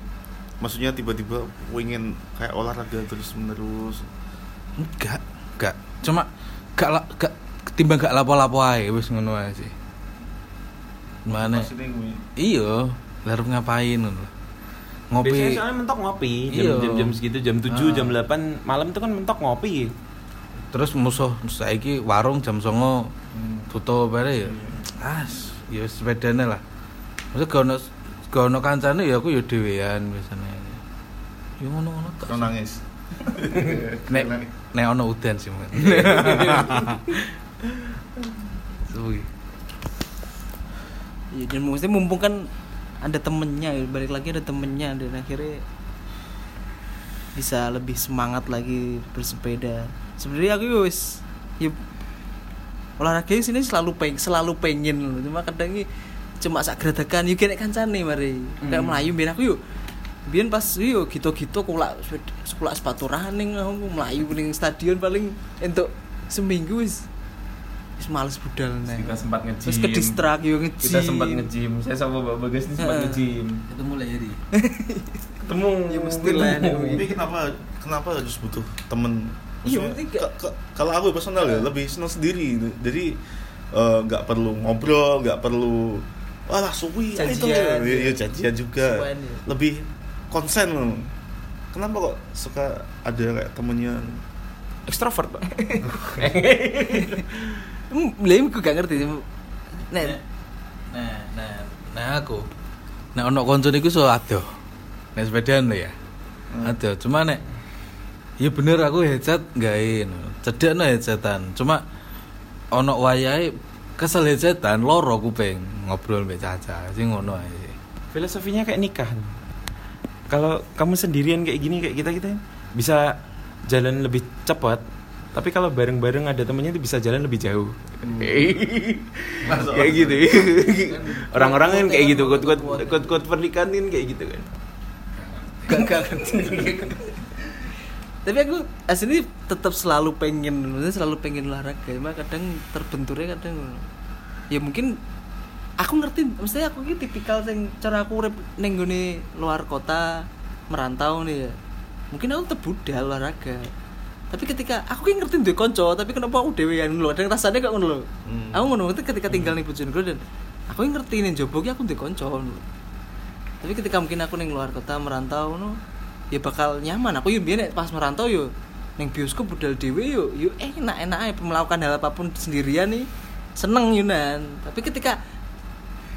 E: maksudnya tiba-tiba pengen kayak olahraga terus menerus
C: Enggak, enggak. Cuma gak la- gak ketimbang gak lapo-lapo ae wis ngono ae sih. Mana?
E: maksudnya
C: Iya, larep ngapain ngono. Ngopi.
B: biasanya soalnya mentok ngopi jam,
C: Iya.
B: jam, jam segitu jam 7
C: Ah.
B: jam 8 malam itu kan mentok ngopi
C: Terus musuh saiki warung jam songo tutup bare ya. As, ya sepedane lah. Maksud gak gak ono kancane ya aku ya dhewean biasanya. Ya ngono-ngono.
E: Kau nangis (laughs)
C: Nek nek ono udan sih, Mas. (laughs) Suwi.
A: ya, dan maksudnya mumpung kan ada temennya ya, balik lagi ada temennya dan akhirnya bisa lebih semangat lagi bersepeda sebenarnya aku yo wis ya olahraga sini selalu peng selalu pengen loh. cuma kadang ini cuma sak geradakan yuk kene kancane mari kayak
B: Hmm.
A: melayu biar aku yuk biar pas yuk gitu-gitu kulak sekolah sepatu running aku melayu ning stadion paling untuk seminggu wis wis males budal nih
B: kita sempat nge-gym
A: terus ke distrak yuk nge
B: kita sempat nge-gym saya sama Mbak Bagas ini sempat nge-gym
C: Itu mulai jadi.
B: ketemu
A: Ya, mesti lah,
B: ketemu.
E: Tapi kenapa kenapa harus butuh temen?
A: Iya,
E: Maksudnya, kalau aku personal ya lebih senang sendiri. Jadi eh, nggak perlu ngobrol, nggak perlu wah suwi ah, itu ya, ya janjian juga.
A: Suwen, ya.
E: Lebih konsen loh. Kenapa kok suka ada kayak temennya?
B: ekstrovert pak
A: Hmm, ini gue gak ngerti Nek,
C: Nah, nah, nah aku. Nek ono konco niku so adoh. Nek sepedaan lho ya. Adoh, cuma nek Ya bener aku headset gawe no. Cedek no headsetan. Cuma ono wayahe kesel headsetan loro kuping ngobrol mbek Caca. Sing ngono ae.
B: filosofinya kayak nikah. Kalau kamu sendirian kayak gini kayak kita kita bisa jalan lebih cepat. Tapi kalau bareng-bareng ada temennya itu bisa jalan lebih jauh. (laughs) Kayak gitu. (laughs) Orang-orang kan kayak gitu kut kut kut pernikahan kan kayak gitu kan.
A: Gak gak tapi aku asli tetap selalu pengen maksudnya selalu pengen olahraga cuma kadang terbenturnya kadang ya mungkin aku ngerti maksudnya aku ini tipikal yang cara aku urip ning luar kota merantau nih ya. Mungkin aku tetep budal olahraga. Tapi ketika aku ki ngerti duwe konco tapi kenapa aku dhewean lho ada rasanya gak ngono lho.
E: Hmm.
A: aku ngono ngerti ketika tinggal ning Bojonegoro dan aku ngerti ning jobo aku duwe konco tapi ketika mungkin aku ning luar kota merantau no ya bakal nyaman. Aku yo biyen nek pas merantau yo ning bioskop budal dhewe yo yo enak enak aja melakukan hal apa pun sendirian nih. Seneng Yunan tapi ketika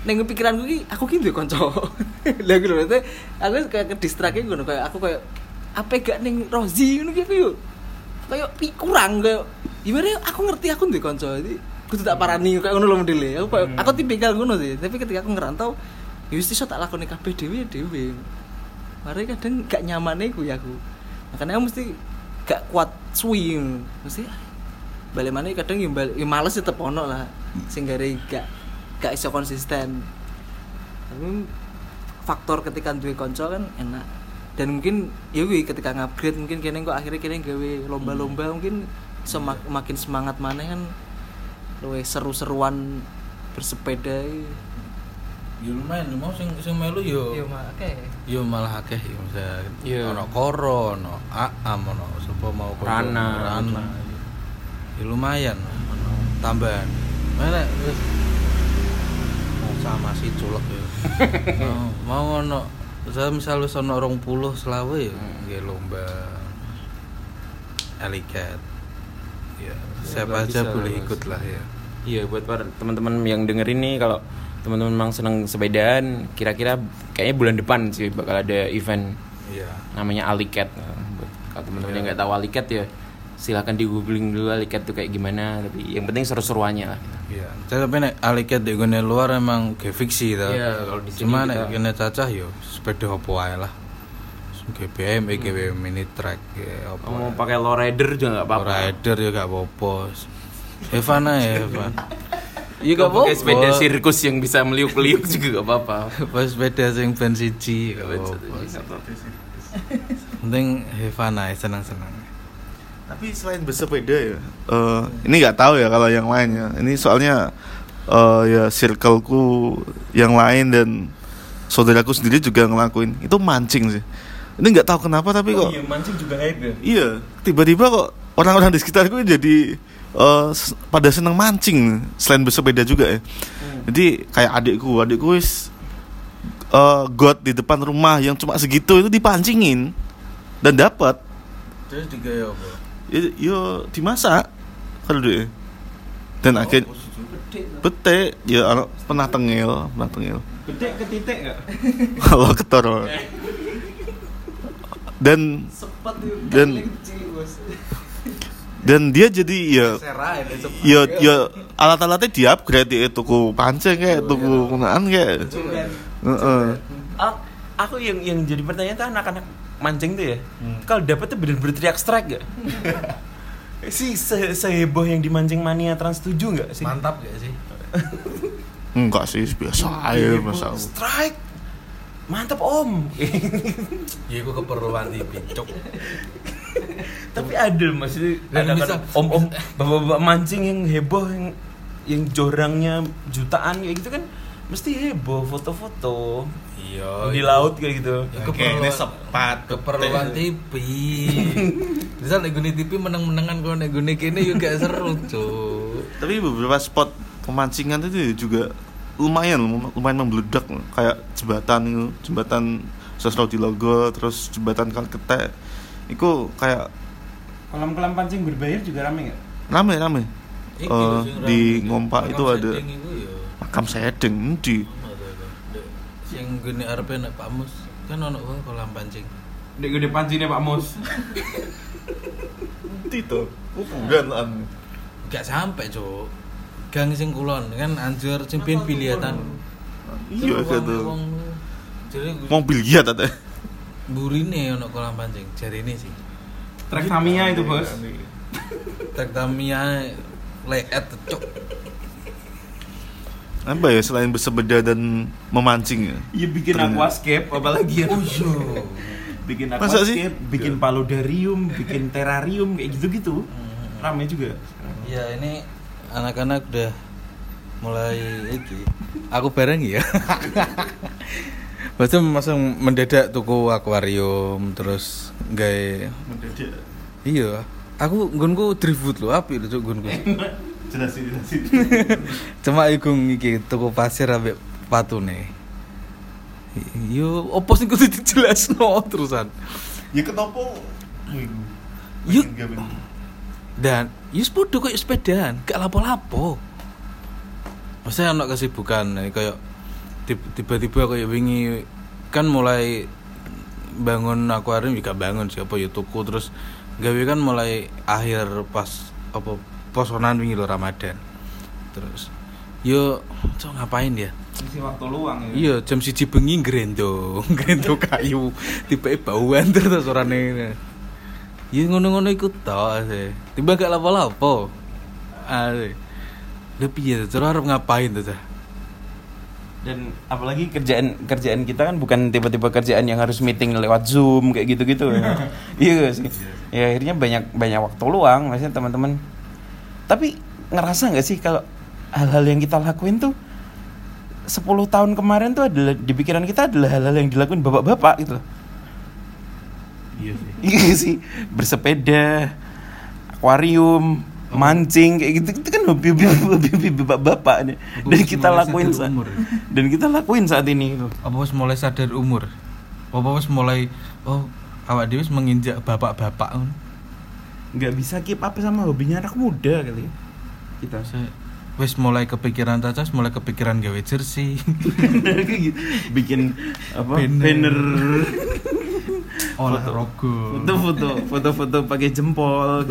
A: neng pikiranku ki aku ki duwe kanca. (laughs) Lha gitu. Lho aku kayak ke distrakin ngono kayak aku kayak apa gak ning Rozi? Ki aku yo kayak kurang kayak gimana ya, aku ngerti aku duwe kanca jadi kudu tak parani kayak ngono lho modele. Aku kayak aku tipikal ngono sih. Tapi ketika aku ngerantau ya wis iso tak lakoni kabeh dhewe ya dhewe mari kadang gak nyaman iku ya aku makanya aku mesti gak kuat suwi ngono. mesti balik mana kadang ya, balik, ya males tetep ono lah sing gare gak gak iso konsisten tapi faktor ketika duwe konco kan enak dan mungkin ya ketika ngupgrade mungkin kene kok akhirnya kene gawe lomba-lomba mungkin iso mak- makin semangat mana kan luwe seru-seruan bersepeda
C: Ya lumayan, mau sing sing melu yo.
A: Iya, oke.
C: Yo malah akeh yo.
B: Iya.
C: Ono Koro, ono Aam, ono sapa mau konco
B: Rana.
C: Rana. Ya lumayan ono tambahan. Mana wis sama si culek ya. (laughs) mau, mau ono saya misal wis ono 20 selawe ya nggih lomba Eliket. Ya, siapa
B: lah,
C: aja boleh ikut lah ya.
B: Iya buat para teman-teman yang denger ini kalau teman-teman memang senang sepedaan, kira-kira kayaknya bulan depan sih bakal ada event
C: Iya.
B: namanya Alicat. Buat kalau teman-teman
C: Iya.
B: yang nggak tahu Alicat ya silahkan di googling dulu Alicat tuh kayak gimana. Tapi yang penting seru-seruannya lah.
C: Iya, tapi nek aliket di gone luar emang ge fiksi ta.
B: Iya, kalau di sini
C: Cuma
B: kita-
C: nek kene cacah yo sepeda opo ae lah. GBM, GBM mini track ya apa.
B: Mau pakai lowrider juga nggak apa-apa.
C: rider ya gak apa-apa. Evan aja Evan. (laughs) Iya gak apa-apa.
B: pakai sepeda sirkus yang bisa meliuk-liuk juga gak apa-apa. (laughs)
C: Pas sepeda sing ben siji gak apa-apa. Penting Evan aja senang-senang.
E: Tapi selain bersepeda ya, eh, ini nggak tahu ya kalau yang lain ya. Ini soalnya eh, ya circleku yang lain dan saudaraku sendiri juga ngelakuin itu mancing sih. Ini nggak tahu kenapa tapi kok
B: iya, mancing juga hype ya.
E: iya tiba-tiba kok orang-orang di sekitarku jadi s- pada seneng mancing selain bersepeda juga ya. Jadi kayak adikku, adikku wis eh, got di depan rumah yang cuma segitu itu dipancingin dan dapat
C: Terus digaya apa?
E: yo, yo dimasak kalau dia dan akhir bete ya anak pernah tengil pernah tengil
B: Gede ke titik nggak? (laughs)
E: kalau ketor (laughs) dan
A: Sepet
E: Dan-. Dan dia jadi ya
C: deh
E: ya ya alat-alatnya di upgrade ya tuku pancing kayak tuku kunaan kayak. Heeh.
A: Ah,
B: aku yang yang jadi pertanyaan tuh anak-anak mancing tuh ya.
C: Hmm.
B: kalau dapat tuh bener-bener teriak strike gak (laughs) sih se seheboh yang dimancing mania trans 7 gak sih?
C: Mantap gak sih? (laughs)
E: Enggak sih, biasa aja masa
B: strike. Mantap om.
C: Ya gue keperluan TV, cok. (laughs)
B: tapi ada maksudnya
C: Dan
B: ada
C: bisa-
B: om om bapak-bapak mancing yang heboh yang yang jorangnya jutaan kayak gitu kan mesti heboh foto-foto
C: Iya.
B: di laut kayak gitu
C: Ya,
E: ini sepat.
C: keperluan TV. Bisa nek gune TV meneng-menengan kalau nek gune kene juga seru, cuk.
E: Tapi beberapa spot pemancingan itu juga lumayan lum- lumayan membludak kayak jembatan itu jembatan Sosro di Logo terus jembatan Kalkete itu kayak
B: kolam-kolam pancing berbayar juga rame nggak?
E: Rame rame.
C: Iki
E: Eh,
C: sing
E: di
C: rame.
E: Ngompak itu ada
C: iku ya.
E: makam sedeng di
C: Sing gune arepe nek Pak Mus? Kan ono kolam pancing.
B: Dek gede pancingnya Pak Mus.
E: Di tuh bukan an
C: Gak sampai, cuk. Gang sing kulon kan anjur sing pin pilihatan.
E: iya gitu mobil giat ada
C: burine ono kolam pancing. Jari ini sih.
B: trek Tamiya itu bos
C: Trek Tamiya leet cuk.
E: apa ya selain bersepeda dan memancing ya
B: Iya bikin
E: Ternyata.
B: aquascape apalagi ya
C: Oh iya.
B: bikin aquascape bikin paludarium bikin terrarium kayak gitu-gitu rame juga
C: Ya ini anak-anak udah mulai iki. Aku bareng ya. (laughs) Maksudnya masa mendadak tuku akuarium terus gawe iya. Aku nggonku driftwood lho, apik lho nggonku. (laughs)
E: jelasin jelasin (laughs)
C: Cuma iku iki tuku pasir ambek patune. Yo opo sing kudu dijelasno terusan.
E: ya kenapa
C: Yuk. Dan yus podo kayak sepedaan, gak lapo-lapo. Maksudnya anak kesibukan, kayak tiba-tiba kayak wingi kan mulai bangun akuarium juga bangun siapa ya tuku terus gawe kan mulai akhir pas apa posonan wingi lo Ramadan. Terus yo cok ngapain ya?
B: isi waktu luang ya
C: Iya, jam siji bengi grendo, (laughs) grendo kayu, tiba bauan terus orane. Ya ngono-ngono iku tok sih. Tiba gak lapo-lapo. Asik. Lha piye terus arep ngapain tuh?
B: Dan apalagi kerjaan kerjaan kita kan bukan tiba-tiba kerjaan yang harus meeting lewat zoom kayak gitu-gitu (laughs) ya. iya sih ya akhirnya banyak banyak waktu luang maksudnya teman-teman tapi ngerasa nggak sih kalau hal-hal yang kita lakuin tuh 10 tahun kemarin tuh adalah di pikiran kita adalah hal-hal yang dilakuin bapak-bapak gitu
C: Iya sih.
B: iya sih bersepeda akuarium mancing kayak gitu itu kan hobi hobi hobi, hobi bapak-bapak nih dan kita lakuin saat
C: umur.
B: dan kita lakuin saat ini.
C: Apa wis mulai sadar umur? Apa wis mulai oh awak dhewe wis menginjak bapak-bapak
B: nggak bisa keep up sama hobinya anak muda kali kita
C: Saya wis mulai kepikiran tacas, mulai kepikiran gawe jersey. (laughs)
B: Gitu. bikin apa
C: Banner.
B: banner
C: Olahraga.
B: foto-foto foto-foto pakai jempol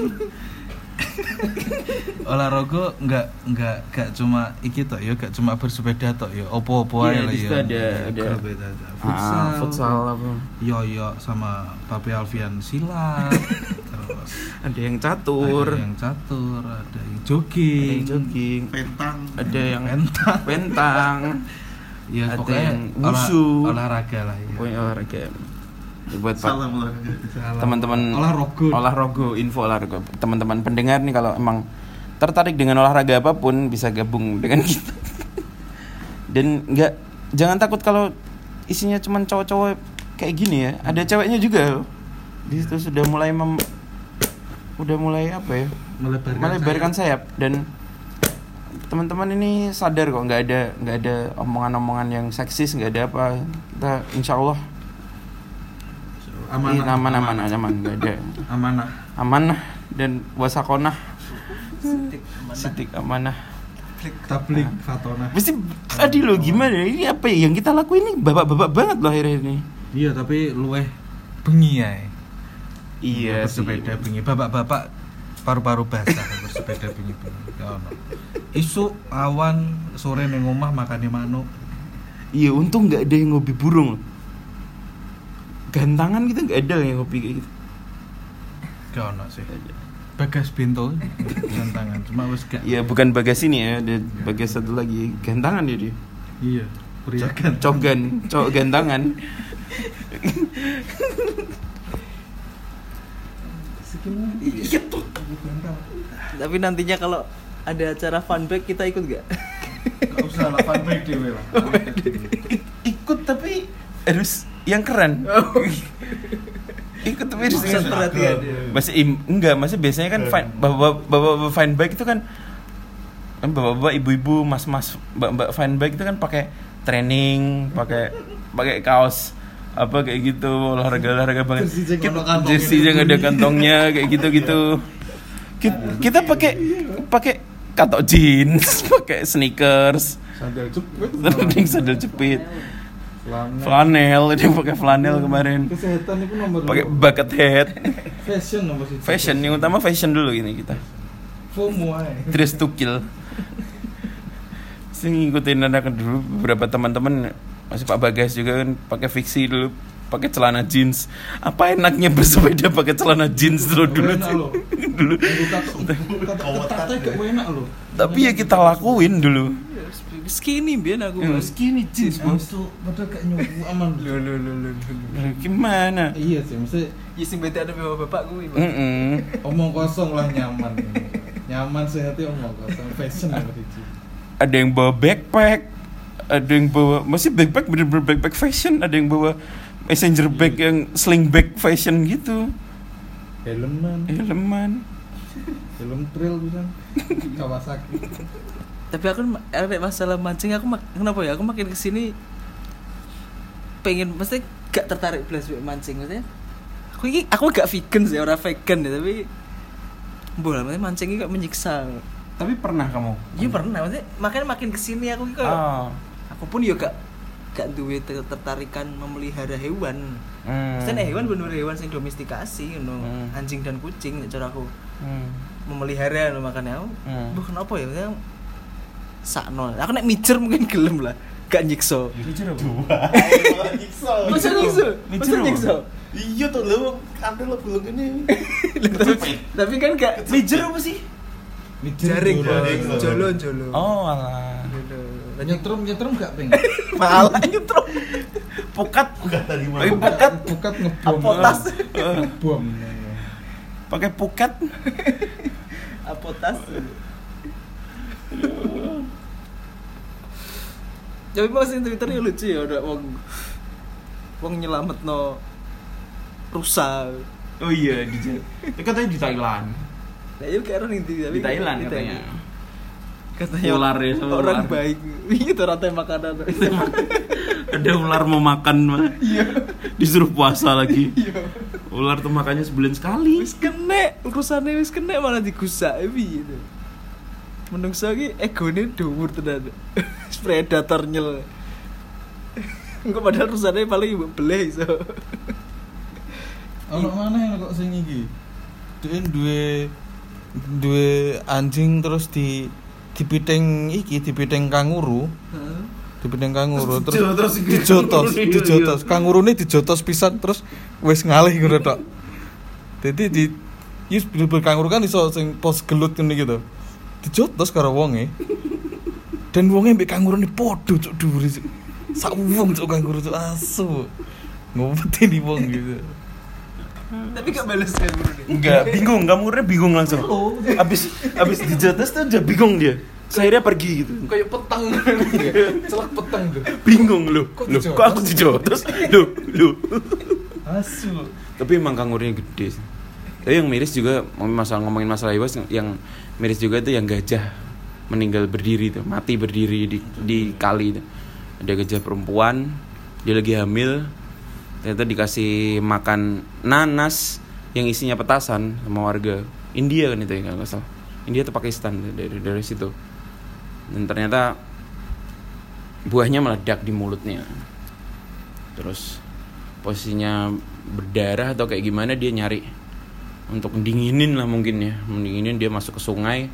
B: (laughs)
C: olahraga nggak nggak nggak cuma iki tok ya gak cuma bersepeda tok ya opo-opo
B: Iya,
C: ae lah
B: di situ
C: ya
B: ada- ada- futsal
C: futsal.
B: futsal apa?
C: Yoyo sama Papi Alfian silat (laughs) terus
B: ada yang catur.
C: Ada yang catur ada yang
B: ada yang
C: jogging.
B: Jogging
E: pentang.
B: Ada yang
C: Pentang.
B: pentang.
C: Ya
B: Ada
C: pokoknya
B: yang
C: olah- olahraga lah ya.
B: Pokoknya olahraga buat
E: salam olahraga.
B: Teman-teman
C: olahraga.
B: Olahraga info olahraga. Teman-teman pendengar nih kalau emang tertarik dengan olahraga apa pun bisa gabung dengan (laughs) kita. Dan nggak jangan takut kalau isinya cuma cowok-cowok kayak gini ya. Ada ceweknya juga. Loh di situ sudah mulai mem udah mulai apa ya?
C: Melebarkan,
B: melebarkan sayap. Dan teman-teman ini sadar kok nggak ada nggak ada omongan-omongan yang seksis nggak ada apa. Kita insya Allah
C: amanah.
B: Aman aman aman aman nggak ada.
C: Amanah.
B: Amanah dan wasakonah. Sitik amanah.
C: Tablik fatona
B: mesti adil loh gimana ini apa ya? Yang kita lakuin ini bapak-bapak banget loh akhirnya ini.
C: Iya tapi luweh bengi ya.
B: Iya sih.
C: bersepeda bengi. Bapak-bapak paru-paru basah (laughs) bersepeda bengi-bengi ya ono isu awan sore neng omah makannya manuk.
B: Iya untung nggak ada yang hobi burung gantangan gitu nggak ada yang kopi kayak gitu
C: Gak ono sih. Bagas Binto dengan tangan cuma wis gak.
B: ya bukan bagas ini ya ada bagas satu lagi gantangan dia dia
C: Iya. Pria kan.
B: cogan cowok gantangan
A: Iya tuh. Tapi nantinya kalau ada acara fun bag kita ikut gak?
C: Gak usah lah fun break dhewe lah. (laughs)
B: ikut tapi harus yang keren. Ikut tapi
A: Pusat perhatian
B: masih im, enggak masih biasanya kan fine bapak bapak fine bike itu kan kan bapak-bapak ibu-ibu mas-mas mbak-mbak fine bike itu kan pakai training pakai pakai kaos apa kayak gitu olahraga olahraga banget.
C: Jersey yang
B: ada kantongnya kayak gitu gitu kita, kita pakai pakai katok jeans (laughs) pakai sneakers.
C: Sandal.
B: Terus sandal jepit
C: Flanel.
B: flanel dia pakai flanel kemarin.
C: Kesehatan itu nomor
B: pakai bucket hat
C: fashion nomor satu.
B: fashion yang utama fashion dulu ini kita.
C: FOMO
B: dress to kill. Saya ngikutin anak dulu beberapa teman-teman masih Pak Bagas juga kan pakai fiksi dulu pakai celana jeans. Apa enaknya bersepeda pakai celana jeans dulu dulu
C: loh.
B: dulu. Tapi ya kita lakuin dulu
A: Skinny biar aku.
B: Ya,
A: Mas.
B: skinny jeans bos
C: Itu padahal gak nyobu aman.
A: Lo lo lo lo.
B: gimana
C: Iya sih, maksudnya
A: Ya sing bete ada bapak gue.
B: Mm-mm.
C: omong kosong lah nyaman. nyaman sehatnya omong kosong fashion siji.
B: ada yang bawa backpack ada yang bawa masih backpack bener-bener backpack fashion ada yang bawa messenger bag yang sling bag fashion gitu
C: Helman,
B: helman
C: helm trail bisa. (laughs) Kawasaki.
A: Tapi aku ma- ada masalah mancing aku mak- kenapa ya? Aku makin ke sini pengen mesti gak tertarik belas mancing maksudnya. Aku ini aku gak vegan sih orang vegan ya tapi bola maksudnya mancing ini gak menyiksa.
B: tapi pernah kamu
A: Iya pernah maksudnya makanya makin ke sini aku ini kayak
B: oh.
A: aku pun ya gak gak duwe tertarikan memelihara hewan.
B: hmm.
A: Maksudnya hewan bener hewan sing domestikasi you know.
B: Hmm.
A: anjing dan kucing cara aku
B: Hmm.
A: memelihara no, makanya aku
B: Hmm.
A: "Buh, kenapa ya maksudnya sakno. Aku nek mijer mungkin gelem lah. Gak nyiksa.
B: Jujur apa? (laughs)
A: masa nyiksa.
B: Mijer
A: masa
B: apa?
A: nyiksa?
E: Iya tuh lu kantor lo belum ini. (laughs)
A: tapi, tapi kan gak mijer apa sih? Jaring
C: Jaring.
A: jolo jolo
B: oh alah.
C: Nyetrum nyetrum gak pengen. (laughs)
A: malah nyetrum.
B: Pukat.
E: Enggak tadi mah.
B: Tapi pukat
C: Bukat ngebom.
A: Apotas.
B: Eh,
C: Ngebom.
B: pakai pukat.
A: Apotas tapi mas di twitter ya lucu ya udah wong wong nyelamet no rusa.
B: Oh iya di katanya di Thailand.
A: Nah itu kayak orang tapi
B: di Thailand
A: di
B: katanya.
A: katanya.
B: Ular ya, sama
A: orang
B: ular.
A: baik. Itu rantai makanan
B: ada ular mau makan mah disuruh puasa lagi. (laughs) Ular tuh makannya sebulan sekali.
A: Wis kena urusannya wis kena malah digusak gitu menungso iki egone dhuwur tenan. (laughs) Predator nyel. Enggak padahal urusannya paling ibu belah iso.
C: Ono mana yang kok sing iki? Dia duwe duwe anjing terus di dipiting iki dipiting kanguru dipiting kanguru terus
B: dijotos iki.
C: dijotos dijotos. Kangurune dijotos pisan terus wis ngalih ngono tok. Jadi di Yus bener kanguru kan iso sing pos gelut ngene gitu dijotos karo wonge. Dan wonge mbek kangurune podo cuk dhuwur cuk. Sak wong cuk kanguru cuk asu. Ngumpetin di wong gitu.
A: Tapi gak balas kan bro nih
B: enggak bingung. Kamu udah bingung langsung. Abis abis dijotos tuh udah bingung dia. Saya pergi gitu.
C: Kayak petang. Celak petang tuh
B: bingung lu
C: Kok
B: lu kok aku dijotos lu lu
C: asu.
B: Tapi emang kangurnya gede sih. Tapi yang miris juga masalah ngomongin masalah hewan yang miris juga itu yang gajah meninggal berdiri tuh mati berdiri di di kali itu. Ada gajah perempuan dia lagi hamil. Ternyata dikasih makan nanas yang isinya petasan sama warga India kan itu ya nggak salah. India atau Pakistan dari dari situ. Dan ternyata buahnya meledak di mulutnya. Terus posisinya berdarah atau kayak gimana dia nyari untuk mendinginin lah mungkin ya. Mendinginin dia masuk ke sungai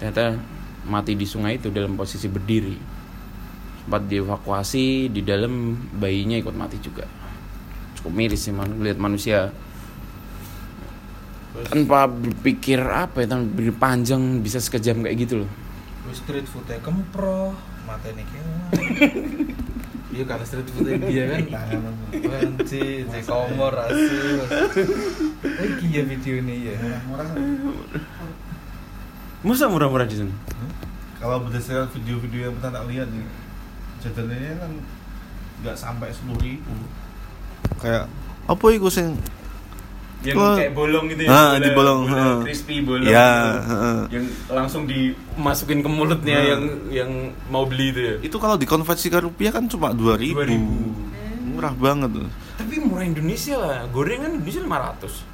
B: ternyata mati di sungai itu dalam posisi berdiri. Sempat dievakuasi di dalam bayinya ikut mati juga. Cukup miris sih man. Lihat manusia tanpa berpikir apa ya tanpa berpikir panjang bisa sekejam kayak gitu loh.
C: Street food e kempro, matene kewan. (laughs) Iya kan street food dia kan. Tangan benci, cek komor asu. Iki ya video ini ya.
E: murah
B: masa murah-murah di sana?
E: Kalau berdasarkan video-video yang pernah tak lihat nih jajanannya kan nggak sampai sepuluh ribu. Kayak apa itu sing
B: yang
E: Wah.
B: kayak bolong gitu
E: Ah, di bolong,
B: bola
E: ah.
B: crispy bolong
E: Ya,
B: gitu.
E: heeh.
B: yang langsung dimasukin ke mulutnya
E: Nah.
B: yang yang mau beli itu ya
E: itu kalau dikonversi ke rupiah kan cuma dua ribu
B: 2000.
E: murah banget tuh
B: tapi murah Indonesia lah gorengan Indonesia 500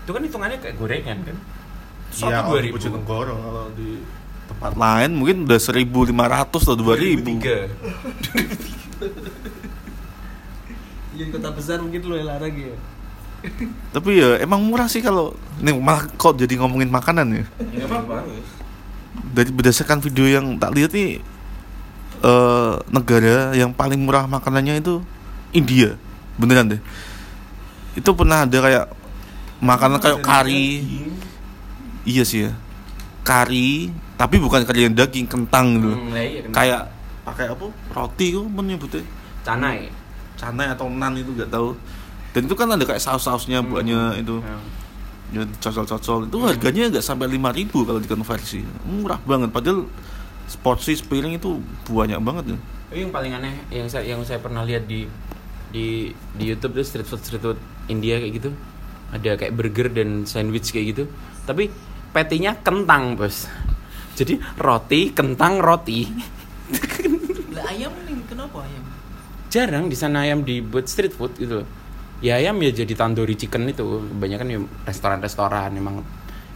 B: itu kan hitungannya kayak gorengan kan
E: Iya,
B: satu dua ribu
E: kalau di tempat lain mungkin udah 1500 atau 2000.
B: tiga
A: Iya di kota besar mungkin yang larang ya.
E: Tapi ya emang murah sih kalau nih malah kok jadi ngomongin makanan ya.
B: ya
E: Dari berdasarkan video yang tak lihat nih eh negara yang paling murah makanannya itu India. Beneran deh. Itu pernah ada kayak makanan kayak kari. Iya sih ya. Kari, tapi bukan kari yang daging, kentang gitu.
B: Hmm, lah iya.
E: Kayak pakai apa? Roti kok menyebutnya.
B: canai
E: canai atau nan itu nggak tahu dan itu kan ada kayak saus-sausnya buahnya itu.
B: Ya.
E: ya cocol-cocol. Itu harganya nggak sampai 5000 kalau dikonversi. Murah banget. Padahal porsi sepiring itu banyak banget ya.
B: Yang paling aneh yang saya yang saya pernah lihat di di di YouTube tuh street food street food India kayak gitu. Ada kayak burger dan sandwich kayak gitu. Tapi patty-nya kentang bos. Jadi roti kentang roti.
A: Lah ayam nih kenapa ayam?
B: jarang di sana ayam dibuat street food gitu loh ya ayam ya jadi tandoori chicken itu. Kebanyakan ya restoran-restoran emang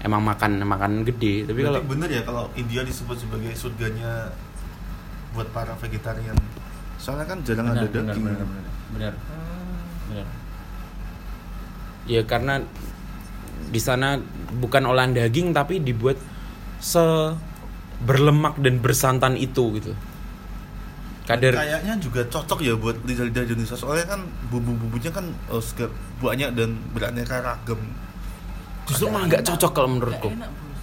B: emang makan makan gede. Tapi kalau
E: bener ya kalau India disebut sebagai surganya buat para vegetarian. Soalnya kan jarang ada daging.
B: benar benar. Benar. Ya karena di sana bukan olahan daging tapi dibuat se berlemak dan bersantan itu gitu kadar
E: kayaknya juga cocok ya buat lidah-lidah Indonesia soalnya kan bumbu-bumbunya kan eh, segar- banyak dan beraneka ragam.
B: Justru malah nggak cocok kalau menurutku.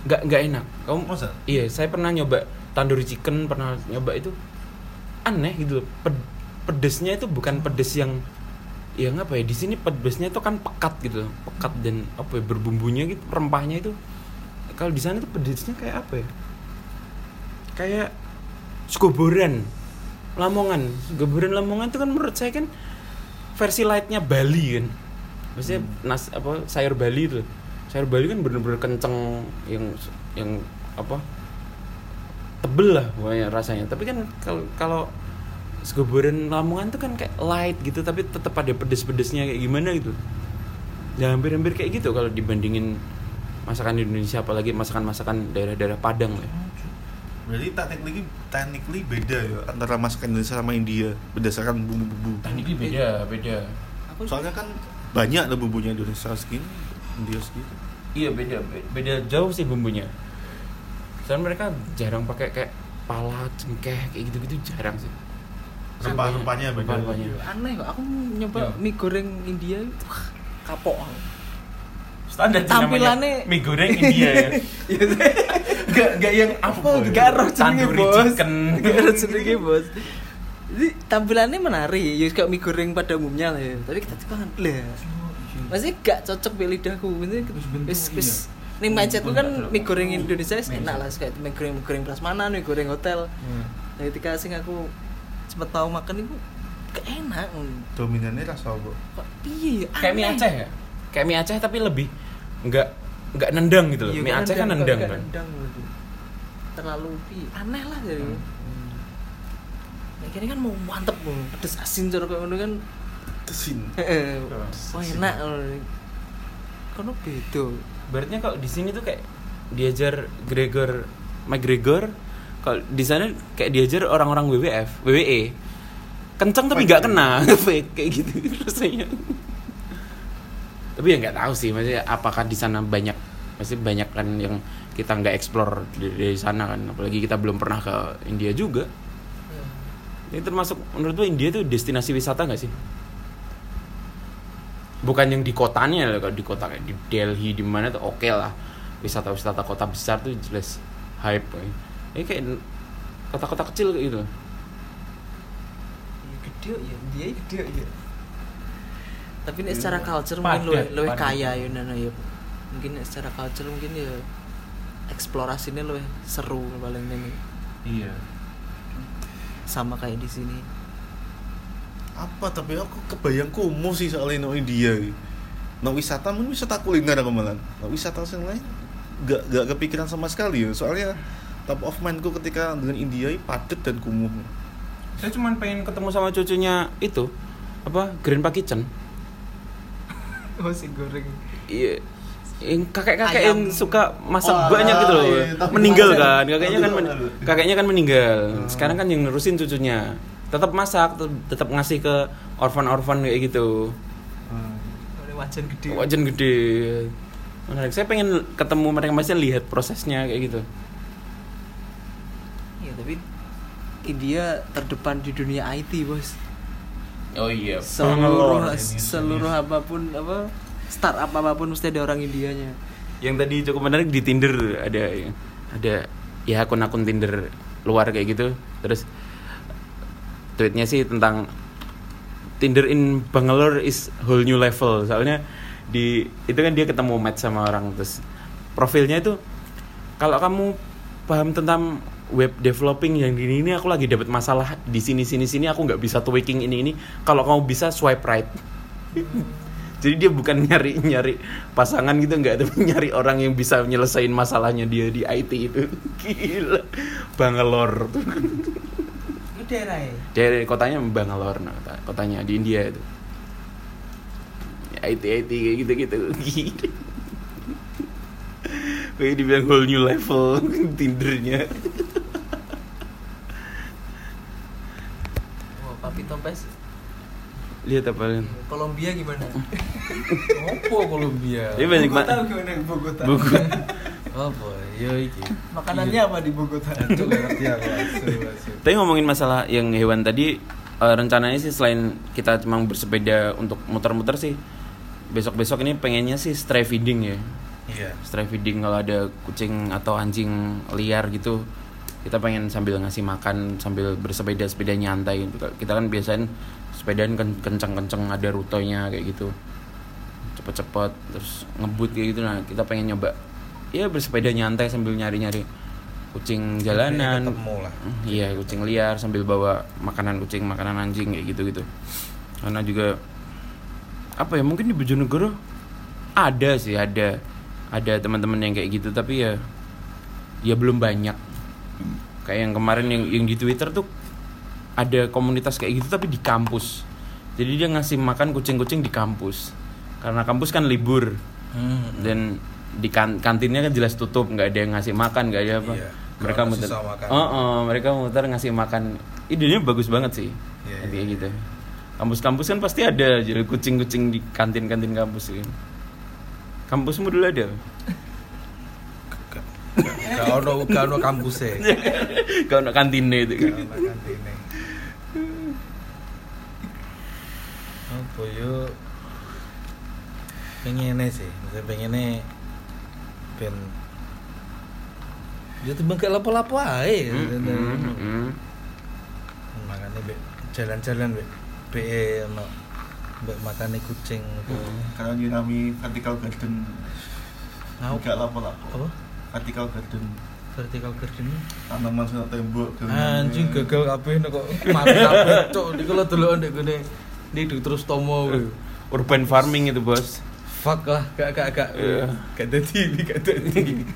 A: Nggak
B: nggak enak. Kamu
E: Masa?
B: iya saya pernah nyoba tandoori chicken pernah nyoba itu aneh gitu loh. Ped- pedesnya itu bukan pedes yang yang apa ya di sini pedesnya itu kan pekat gitu loh. pekat dan apa ya berbumbunya gitu rempahnya itu. Kalau di sana tuh pedesnya kayak apa ya? Kayak skoboran Lamongan. Skoboran Lamongan itu kan menurut saya kan versi lightnya Bali kan. Maksudnya nas apa sayur Bali itu. Sayur Bali kan bener-bener kenceng yang yang apa tebel lah pokoknya rasanya. Tapi kan kalau kalau segoboran Lamongan tuh kan kayak light gitu tapi tetap ada pedes-pedesnya kayak gimana gitu. Ya hampir-hampir kayak gitu kalau dibandingin masakan Indonesia apalagi masakan-masakan daerah-daerah Padang ya
E: Berarti technically, technically beda ya antara masakan Indonesia sama India berdasarkan bumbu-bumbu.
B: tekniknya beda beda
A: Aku
E: Soalnya kan banyak lah bumbunya Indonesia segini, India segitu.
B: iya beda beda jauh sih bumbunya soalnya mereka jarang pakai kayak pala cengkeh kayak gitu-gitu jarang sih
E: Rempah-rempahnya beda.
B: Rempah-rempahnya.
A: aneh kok aku nyoba
B: Ya.
A: mie goreng India wah, kapok aku.
B: Standar
A: Tampilannya-
B: mie goreng India ya. (laughs) Gak gak yang apa
A: Gak roh
B: Tandoori
A: bos.
B: chicken.
A: Gak roh jenenge bos. Jadi tampilannya menarik. Ya kayak mie goreng pada umumnya lah ya. Tapi kita tuh kan lah. Maksudnya gak cocok di lidahku. Maksudnya Wis wis Nih mindsetku kan mie goreng Indonesia enak lah. Kayak mie goreng mie goreng prasmanan Mie goreng hotel. Nah ketika sing aku Sempet tahu makan itu Gak enak.
E: Dominannya rasa apa?
A: Kok piye
B: kayak mie. Aceh ya? Kayak mie Aceh tapi lebih nggak nggak nendang gitu loh.
A: Iya,
B: mie
A: kan
B: Aceh kan
A: nendang,
B: kan
A: nendang gitu. terlalu pi aneh lah jadi. Nah, ini kan mau mantep mau pedes asin cara kayak ngono kan.
E: Tesin. (laughs)
A: wah enak kono beda.
B: Berarti kalau di sini tuh kayak diajar Gregor McGregor kalau di sana kayak diajar orang-orang WWF WWE kenceng tapi nggak kena. (laughs) Kayak gitu (laughs) rasanya tapi ya nggak tahu sih maksudnya apakah di sana banyak masih banyak kan yang kita nggak explore dari, dari sana kan. Apalagi kita belum pernah ke India juga. Ini termasuk menurut lo India tuh destinasi wisata nggak sih? Bukan yang di kotanya loh kalau di kota kayak di Delhi di mana tuh oke lah. Wisata-wisata kota besar tuh jelas hype ini kayak kota-kota kecil kayak gitu.
A: Ya, gede ya dia gede ya tapi nek secara culture
B: Padat,
A: mungkin luwih luwih kaya ya nana ya mungkin nek secara culture mungkin ya eksplorasinya luwih seru paling ini
B: iya.
A: Sama kayak di sini.
E: Apa tapi aku kebayang kumuh sih soalnya no India no wisata mungkin wisata kuliner aku malah. No wisata yang lain gak gak kepikiran sama sekali ya. Soalnya top of mindku ketika dengan India ini padat dan kumuh.
B: Saya cuma pengen ketemu sama cucunya itu apa Grandpa Kitchen (laughs)
A: oh si goreng.
B: Iya. Yang kakek-kakek yang suka masak
E: Oh,
B: banyak gitu loh.
E: iya, tapi
B: meninggal
E: masak.
B: kan. Kakeknya kan men- kakeknya kan meninggal. Sekarang kan yang nerusin cucunya. Tetap masak tetap, tetap ngasih ke orphan-orphan kayak gitu.
A: Oleh wajan gede.
B: Wajan gede. Menarik. Saya pengen ketemu mereka masih lihat prosesnya kayak gitu.
A: Ya tapi India terdepan di dunia IT bos
B: oh iya.
A: Seluruh
E: Bangalore ini.
A: seluruh apa pun apa startup apa pun mesti ada orang Indianya.
B: Yang tadi cukup menarik di Tinder ada ada ya akun-akun Tinder luar kayak gitu. Terus tweetnya sih tentang Tinder in Bangalore is whole new level. Soalnya di itu kan dia ketemu match sama orang. Terus profilnya itu kalau kamu paham tentang web developing yang ini ini aku lagi dapat masalah di sini sini sini aku nggak bisa tweaking ini ini. Kalau kamu bisa swipe right. (laughs) Jadi dia bukan nyari nyari pasangan gitu nggak tapi (laughs) nyari orang yang bisa nyelesain masalahnya dia di IT itu. (laughs) Gila. Bangalore. Tuh
A: daerah ya?
B: Dari kotanya Bangalore nah, kota- kotanya di India itu. IT IT kayak gitu gitu gila kayak dibilang whole new level tindernya
A: tompes
B: lihat apa Len?
A: Kolombia gimana (laughs)
C: Opo Kolombia?
B: Ini banyak
A: Bogota
B: banget
A: gimana Bogota
B: buku
C: Apa? Yo iki.
A: makanannya apa di Bogota
C: Itu ngerti aku. (laughs)
B: Tapi ngomongin masalah yang hewan tadi eh, rencananya sih selain kita cuma bersepeda untuk muter-muter sih besok-besok ini pengennya sih stray feeding ya.
C: Iya.
B: Stray feeding kalau ada kucing atau anjing liar gitu kita pengen sambil ngasih makan sambil bersepeda sepeda nyantai gitu. Kita kan biasanya sepedaan ken- kenceng-kenceng ada rutenya kayak gitu. Cepet-cepet terus ngebut kayak gitu nah kita pengen nyoba ya bersepeda nyantai sambil nyari-nyari kucing jalanan Iya kucing liar sambil bawa makanan kucing, makanan anjing kayak gitu gitu. Karena juga apa ya mungkin di Bojonegoro ada sih ada ada teman-teman yang kayak gitu tapi ya ya belum banyak. Kayak yang kemarin yang yang di Twitter tuh ada komunitas kayak gitu tapi di kampus. Jadi dia ngasih makan kucing-kucing di kampus. Karena kampus kan libur
C: Hmm.
B: dan di kan kantinnya kan jelas tutup nggak ada yang ngasih makan nggak ada apa
C: Iya,
B: mereka muter oh, oh, mereka muter ngasih makan idenya bagus banget sih
C: Iya,
B: Kayak
C: iya.
B: gitu kampus-kampus kan pasti ada jadi kucing-kucing di kantin-kantin kampus kan kampusmu dulu ada (laughs)
C: Gak ono gak ono kampuse. (laughs)
B: kalau anak kantinnya itu
C: Gak ono kantine. Apa yo pengennya sih, maksudnya pengennya ben Ya timbang gak lapo-lapo ae.
B: Mm, mm, mm.
C: Makanya be jalan-jalan be be ono be makane kucing
E: karena dinami vertical garden
C: Ngau.
E: nggak lapo-lapo
C: apa
E: vertical garden.
C: Vertical garden.
E: Tanaman sama tembok
C: anjing gagal kabeh nek kok mati kabeh cok niku lho delok ndek gone ndi terus tomo. Kuwi.
B: urban farming itu bos.
C: Fuck lah gak gak gak.
B: Iya.
C: gak dadi gak dadi.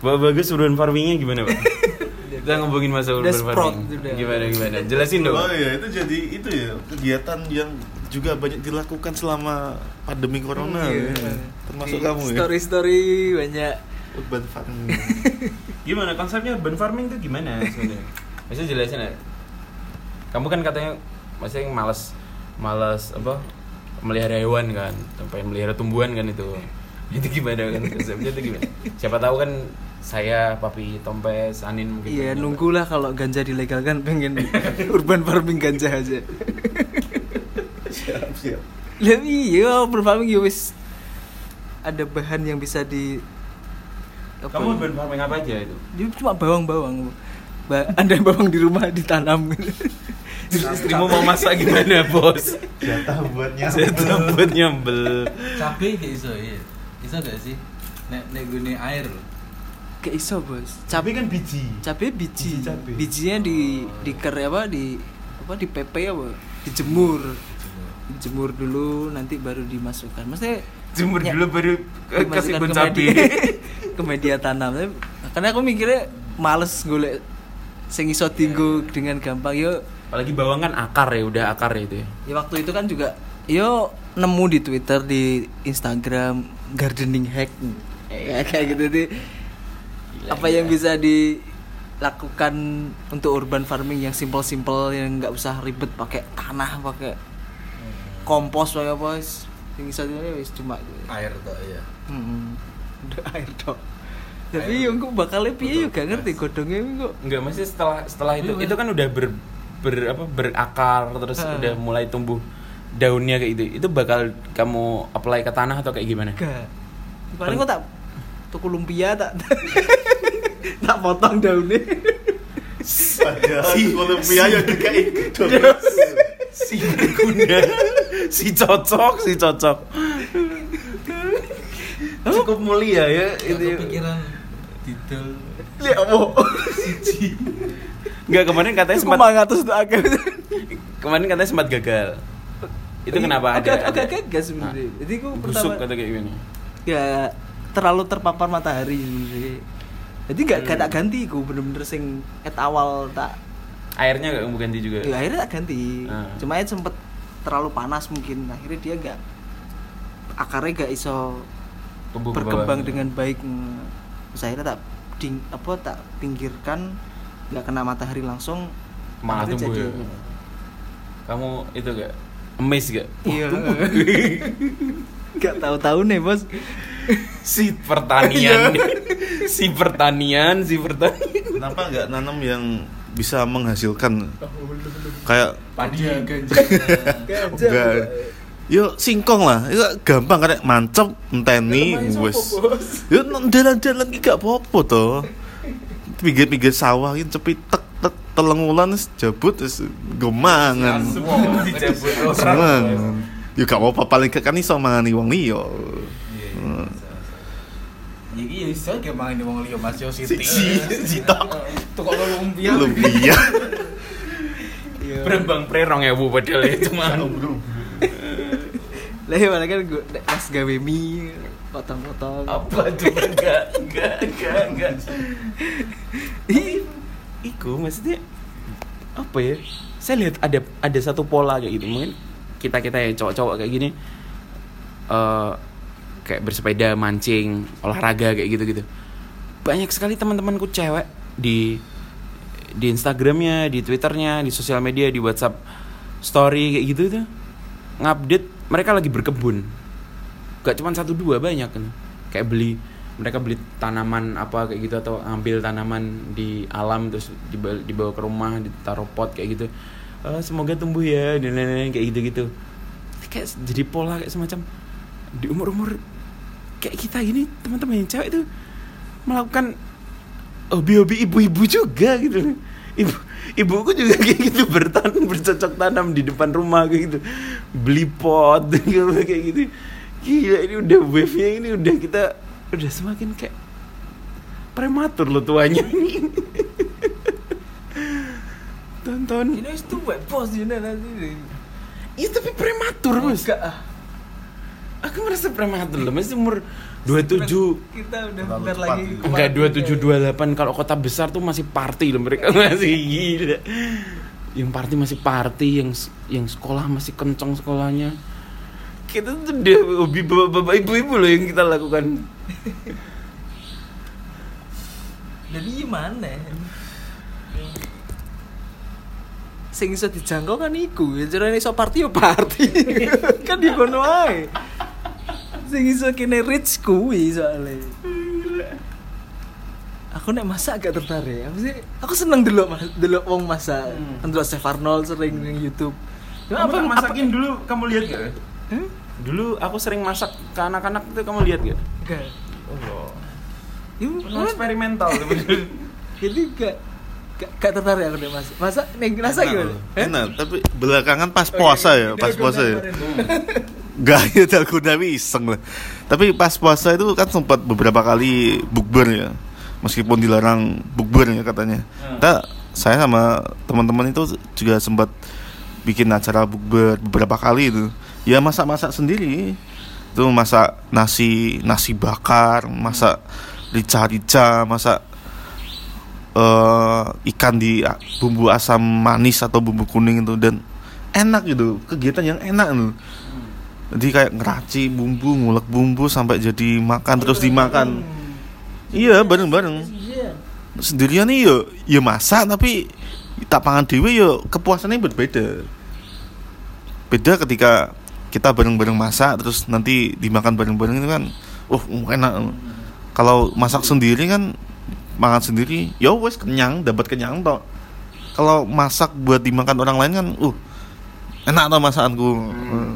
B: Bapak bagus urban farmingnya gimana pak? (laughs) Kita ngomongin masa urban farming. gimana gimana? Jelasin dong.
E: Oh iya itu jadi itu ya kegiatan yang juga banyak dilakukan selama pandemi corona.
A: Iya.
E: ya. termasuk
A: Di
E: kamu ya?
A: Story-story banyak
E: urban farming (laughs)
B: Gimana konsepnya urban farming itu gimana sebenarnya? Maksudnya jelasin ya. Kamu kan katanya yang malas malas apa melihara hewan kan, pengen melihara tumbuhan kan itu. (laughs) Itu gimana kan konsepnya itu gimana? Siapa tahu kan saya, Papi Tompes, Anin mungkin.
A: Iya nunggulah kalau ganja dilegalkan pengen (laughs) urban farming ganja aja.
E: siap siap
A: Lah iya, urban farming ya wis ada bahan yang bisa di apa
B: Kamu
A: ya?
B: urban farming apa aja itu?
A: Dia cuma bawang-bawang. Ba ada bawang di rumah ditanam. (laughs)
B: Istrimu mau masak gimana, Bos?
E: Jatah buat
B: Saya buat nyambel.
C: Cabe gak iso ya. Iso gak sih? Nek nek gune air.
A: Kayak iso, Bos.
E: Cabai kan biji.
A: cabe biji
E: Biji cabe.
A: bijinya di di ker apa di apa di pepe apa dijemur dijemur dulu nanti baru dimasukkan maksudnya
B: Jemur
A: Ya.
B: dulu baru kasih
A: ke
B: cabai.
A: media, (laughs) ke media tanam. Karena aku mikirnya males golek sing iso tinggu dengan gampang. Yo
B: Apalagi bawang kan akar ya, udah akar ya itu ya.
A: ya waktu itu kan juga yo nemu di Twitter di Instagram gardening hack. Ya, (laughs) kayak gitu deh apa yang bisa dilakukan untuk urban farming yang simple-simple yang nggak usah ribet pakai tanah pakai kompos pakai apa. Yang bisa dia wis cuma
C: Air tok ya.
A: Hmm, udah air dok tapi yang kok bakalnya piye yo gak ngerti godongnya kok
B: Enggak, masih setelah setelah itu
A: Iya,
B: itu kan udah ber, ber apa berakar terus udah mulai tumbuh daunnya kayak gitu. Itu bakal kamu apply ke tanah atau kayak gimana?
A: Gak. Paling kok tak tuku lumpia tak (laughs) tak potong daunnya.
E: Ada si Kolombia yang DKI.
B: Si berguna, si cocok, si cocok. Cukup mulia ya
C: Itu
B: itu.
C: kepikiran didol.
A: Lihat apa?
B: Enggak kemarin katanya sempat
A: agak.
B: kemarin katanya sempat gagal. Itu kenapa ada
A: Agak agak
B: ada
A: gagal sebenarnya. Jadi aku
B: busuk
A: pertama
B: kata kayak gini.
A: ya terlalu terpapar matahari sebenarnya. Jadi gak, gak
B: Hmm.
A: tak ganti aku bener-bener sing et awal tak
B: Airnya gak kamu ganti juga.
A: ya akhirnya tak ganti.
B: Ah.
A: Cuma ya sempet terlalu panas mungkin akhirnya dia gak akarnya gak iso
B: Tumbuh ke
A: berkembang
B: bawah.
A: dengan baik. Terus akhirnya tak ding, apa tak pinggirkan nggak kena matahari langsung
B: malah
A: akhirnya
B: tumbuh ya.
A: jadi-
B: Kamu itu gak emes gak?
A: iya (laughs) nggak tahu-tahu nih bos
B: si pertanian si pertanian si pertanian
E: Kenapa nggak nanam yang bisa menghasilkan kayak
C: Padi (laughs)
E: enggak Yo singkong lah, itu gampang kan mancep enteni wes. Yo jalan-jalan gak apa-apa to. Pinggir-pinggir sawah iki cepit tek tek telung wulan wis jabut gemangan. Semangan. Yo gak apa-apa paling gak kan iso mangani wong liya.
C: Iki ya iso ge mangan wong liya Mas yo
E: Si
C: siti.
E: si si tok
C: Tuh kok lumpia.
E: lumpia. (laughs)
B: berembang prerong ya bu padahal ya cuma
A: lah ya mana kan gue pas gawe mie potong-potong
B: apa tuh enggak enggak enggak enggak Iku maksudnya apa ya? Saya lihat ada ada satu pola kayak gitu mungkin kita kita yang cowok-cowok kayak gini eh kayak bersepeda mancing olahraga kayak gitu gitu banyak sekali teman-temanku cewek di di Instagramnya di Twitternya di sosial media di WhatsApp story kayak gitu tuh ngupdate mereka lagi berkebun. Gak cuma satu dua banyak kan. Kayak beli mereka beli tanaman apa kayak gitu atau ambil tanaman di alam terus dibawa, dibawa ke rumah ditaruh pot kayak gitu. Eh, semoga tumbuh ya dan lain-lain kayak gitu gitu kayak jadi pola kayak semacam di umur umur kayak kita gini teman-teman yang cewek itu melakukan hobi-hobi ibu-ibu juga gitu. Ibu ibuku juga kayak (laughs) gitu bertanam bercocok tanam di depan rumah kayak gitu. Beli pot (laughs) gitu, kayak gitu. Gila ini udah wave nya ini udah kita udah semakin kayak prematur loh tuanya. (laughs) Tonton.
A: Ini itu web bos ini nanti
B: iya tapi prematur bos
A: enggak
B: aku merasa prematur loh masih umur 27
A: kita udah bentar lagi.
B: Enggak 27 28 kalau kota besar tuh masih party loh mereka (laughs) masih gila. Yang party masih party, yang yang sekolah masih kencang sekolahnya. Kita tuh udah hobi bapak-bapak ibu-ibu loh yang kita lakukan.
A: jadi gimana sing iso dijangkau kan iku. Ya jarane iso party yo party. (laughs) Kan di kono ae. Sing iso kene rich kuwi soalnya. Aku nek masak agak tertarik. Aku sih aku seneng dulu mas dulu wong masak. Hmm. dulu Chef Arnold sering di YouTube. Cuma
B: Kamu tak masakin dulu, kamu lihat gak? Dulu aku sering masak ke anak-anak itu kamu lihat gak?
A: Enggak.
B: Oh,
A: Yuk,
B: penuh eksperimental. (laughs)
A: Jadi gak gak, gak tertarik aku deh mas. Masa nih rasa gimana? Eh?
E: Enak, tapi belakangan pas puasa ya, pas (laughs) puasa ya. Gak ya dalgona iseng lah. Tapi pas puasa itu kan sempat beberapa kali bukber ya. Meskipun dilarang bukber ya katanya. Kita saya sama teman-teman itu juga sempat bikin acara bukber beberapa kali itu. Ya masak-masak sendiri. Itu masak nasi nasi bakar, masak rica-rica, masak eh, ikan di bumbu asam manis atau bumbu kuning itu dan enak gitu. Kegiatan yang enak tuh jadi kayak ngeraci bumbu ngulek bumbu sampai jadi makan terus dimakan. Iya bareng-bareng. Sendirian nih yo yo masak tapi tak pangan dewe yo kepuasannya berbeda. Beda ketika kita bareng-bareng masak terus nanti dimakan bareng-bareng itu kan uh enak. Kalau masak sendiri kan makan sendiri ya wes kenyang dapat kenyang toh. Kalau masak buat dimakan orang lain kan uh enak toh masakanku.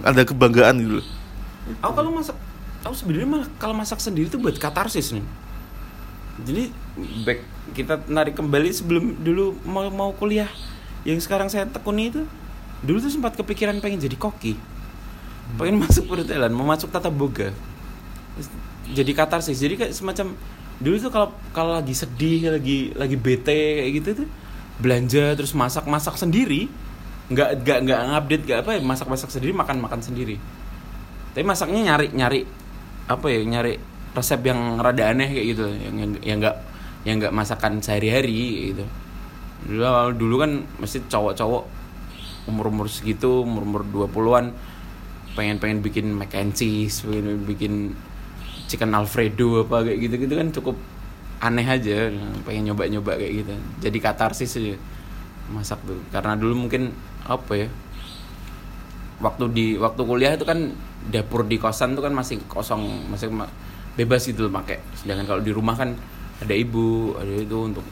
E: Ada kebanggaan gitu.
B: Aku kalau masak, aku sebenarnya malah kalau masak sendiri itu buat katarsis nih. Jadi back kita narik kembali sebelum dulu mau mau kuliah. Yang sekarang saya tekuni itu dulu tuh sempat kepikiran pengen jadi koki. Pengen (laughs) masuk perhotelan mau masuk tata boga. Jadi katarsis. Jadi kayak semacam dulu tuh kalau kalau lagi sedih lagi lagi bete kayak gitu tuh belanja terus masak masak sendiri nggak nggak nggak ngupdate nggak apa ya masak masak sendiri makan makan sendiri. Tapi masaknya nyari nyari apa ya nyari resep yang rada aneh kayak gitu yang yang yang nggak yang nggak masakan sehari-hari gitu. Dulu dulu kan mesti cowok-cowok umur-umur segitu umur-umur 20-an pengen-pengen bikin mac and cheese pengen bikin chicken alfredo apa kayak gitu-gitu kan cukup aneh aja. Pengen nyoba-nyoba kayak gitu. Jadi katarsis aja masak tuh. Karena dulu mungkin apa ya waktu di waktu kuliah itu kan dapur di kosan tuh kan masih kosong masih ma- bebas gitu pakai. Sedangkan kalau di rumah kan ada ibu ada itu untuk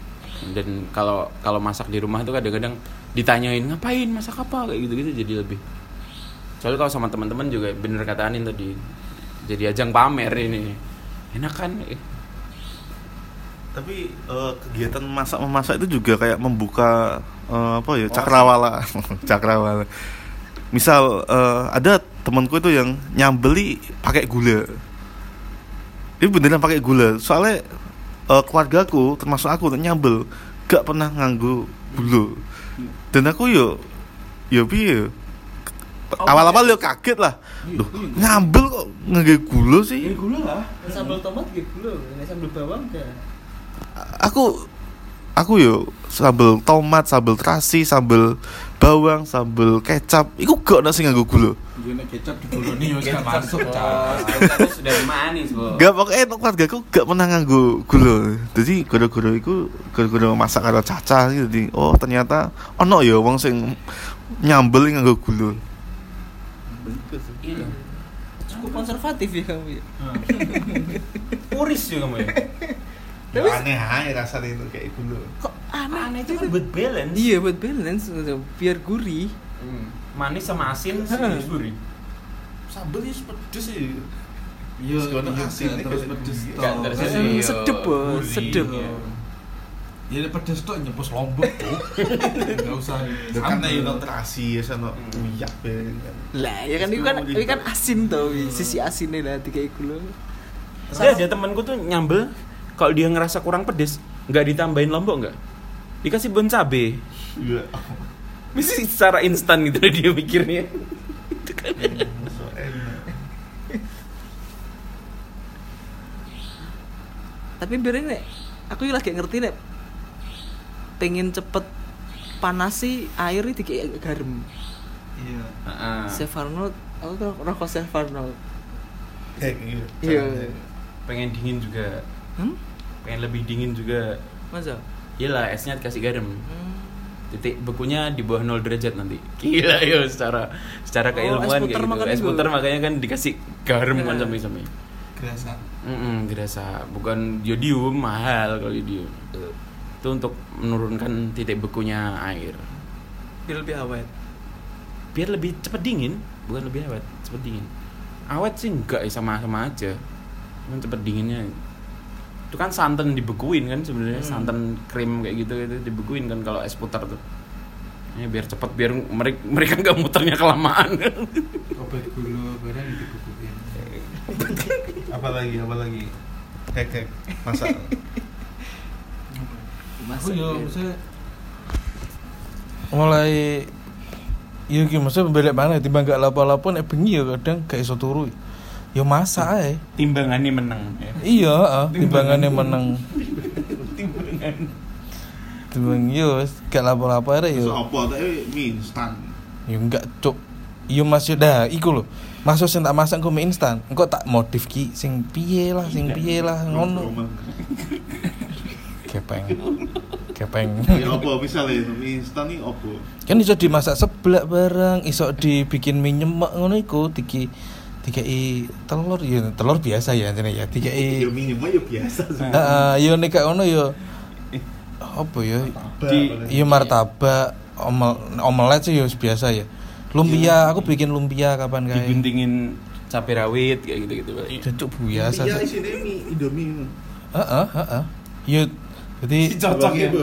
B: dan kalau kalau masak di rumah itu kadang-kadang ditanyain ngapain? Masak apa? Kayak gitu gitu jadi lebih. Soalnya kalau sama teman-teman juga bener kata Anin tadi jadi ajang pamer ini. Enak kan?
E: Tapi eh, kegiatan masak memasak itu juga kayak membuka eh, apa ya cakrawala. (laughs) Cakrawala. Misal eh, ada temanku itu yang nyambeli pakai gula. Ini beneran pakai gula. Soalnya eh, keluargaku termasuk aku nyambel gak pernah nganggu gula. Dan aku yo yo piye awal-awal yo kaget lah Duh, nyambel kok nganggu gula sih
B: gula lah
A: Sambal tomat loh, ini sambal bawang enggak.
E: aku aku yo sambel tomat, sambel terasi, sambel bawang, sambel kecap. Iku gak nasi nganggo gula.
C: Gue nek kecap di Boloni wis gak masuk,
B: Oh, sudah manis bu
E: Gak pokoknya keluarga aku gak pernah nganggo gula. Jadi gara-gara iku gara-gara masak karo caca gitu. Jadi, oh ternyata ono ya wong sing nyambel nganggo gula.
B: Iya.
A: Cukup konservatif ya kamu ya.
B: puris ya kamu ya (laughs)
E: Ya, aneh aja rasanya itu kayak gula.
A: Kok aneh,
B: aneh itu kan buat balance
A: Iya buat balance, biar gurih.
B: Hmm. manis sama asin sih gurih
E: Sambelnya pedes sih.
C: Iya,
E: Sekolah
C: iya,
E: asin,
C: terus pedes
B: terus
A: Eh,
B: iya,
A: sedep, Bos,
B: gurih.
A: sedep.
B: Iya.
C: Ya pedes tok nyepus lombok (laughs) tuh. Enggak usah.
E: Karena itu terasi ya sama uyak ya.
A: Lah, ya kan itu kan itu kan asin tau, sisi asinnya lah kayak gula.
B: Tapi ada temanku tuh nyambel kalau dia ngerasa kurang pedes nggak ditambahin lombok nggak dikasih bon cabe
E: Iya.
B: mesti secara instan gitu (laughs) dia mikirnya Itu kan.
E: So enak.
A: Tapi biarin nek, aku lagi ngerti nek pengen cepet panas sih air itu kayak garam.
C: Iya.
B: Heeh.
A: Chef Arnold, aku tuh rokok Chef Arnold.
E: Kayak gitu.
A: Iya.
B: pengen dingin juga
A: Hmm?
B: pengen lebih dingin juga
A: Masa?
B: Iyalah esnya dikasih garam
A: Hmm.
B: titik bekunya di bawah 0 derajat nanti gila yo secara secara
A: Oh,
B: keilmuan
A: es puter
B: kayak gitu
A: makanya
B: es
A: itu.
B: puter makanya kan dikasih garam kan sampai sampai
C: Kerasa.
B: Mm dirasa bukan yodium mahal kalau yodium itu untuk menurunkan titik bekunya air.
A: Biar lebih awet.
B: biar lebih cepet dingin bukan lebih awet cepet dingin. Awet sih enggak ya sama sama aja. Cuman cepet dinginnya. Itu kan santan dibekuin kan sebenarnya santan krim kayak gitu itu dibekuin kan kalau es putar tuh. Ya biar cepet biar mereka mereka nggak muternya kelamaan. (laughs)
C: Obat gula barang dibukuin
E: apalagi apalagi? Kek kek masak
A: Masak
C: aku yo
A: ya.
C: maksudnya mulai Iya ki maksudnya balik mana timbang gak lapo-lapo nek bengi ya kadang gak iso turu. Ya masak ae.
B: timbangannya menang ya.
C: Iya, heeh, timbangannya menang.
B: timbangan (laughs)
C: Timbang yo wis gak lapo-lapo ae
E: so
C: yo.
E: apa tapi mie instan
C: Yo enggak cuk. Yo masih dah iku lho. Masuk sing tak masak ku mie instan. Engko tak modif ki sing piye lah, sing piye lah ngono. (laughs) Kepeng. (laughs) Kepeng.
E: ya apa misalnya mie instan nih apa?
C: Kan iso dimasak seblak bareng iso dibikin mie nyemek ngono iku diki dikai telur ya telur biasa ya intine ya
E: ya
C: dikai
E: mie nyemek ya biasa sih
C: heeh yo nek gak ngono yo apa ya?
B: Di-
C: iya martabak omel omelet sih yo biasa ya. Lumpia aku bikin lumpia kapan kae?
B: Diguntingin cabai rawit kayak gitu gitu
C: cocok biasa sih.
E: isinya mie indomie
C: heeh heeh. Yo jadi
B: cocok ya. (laughs)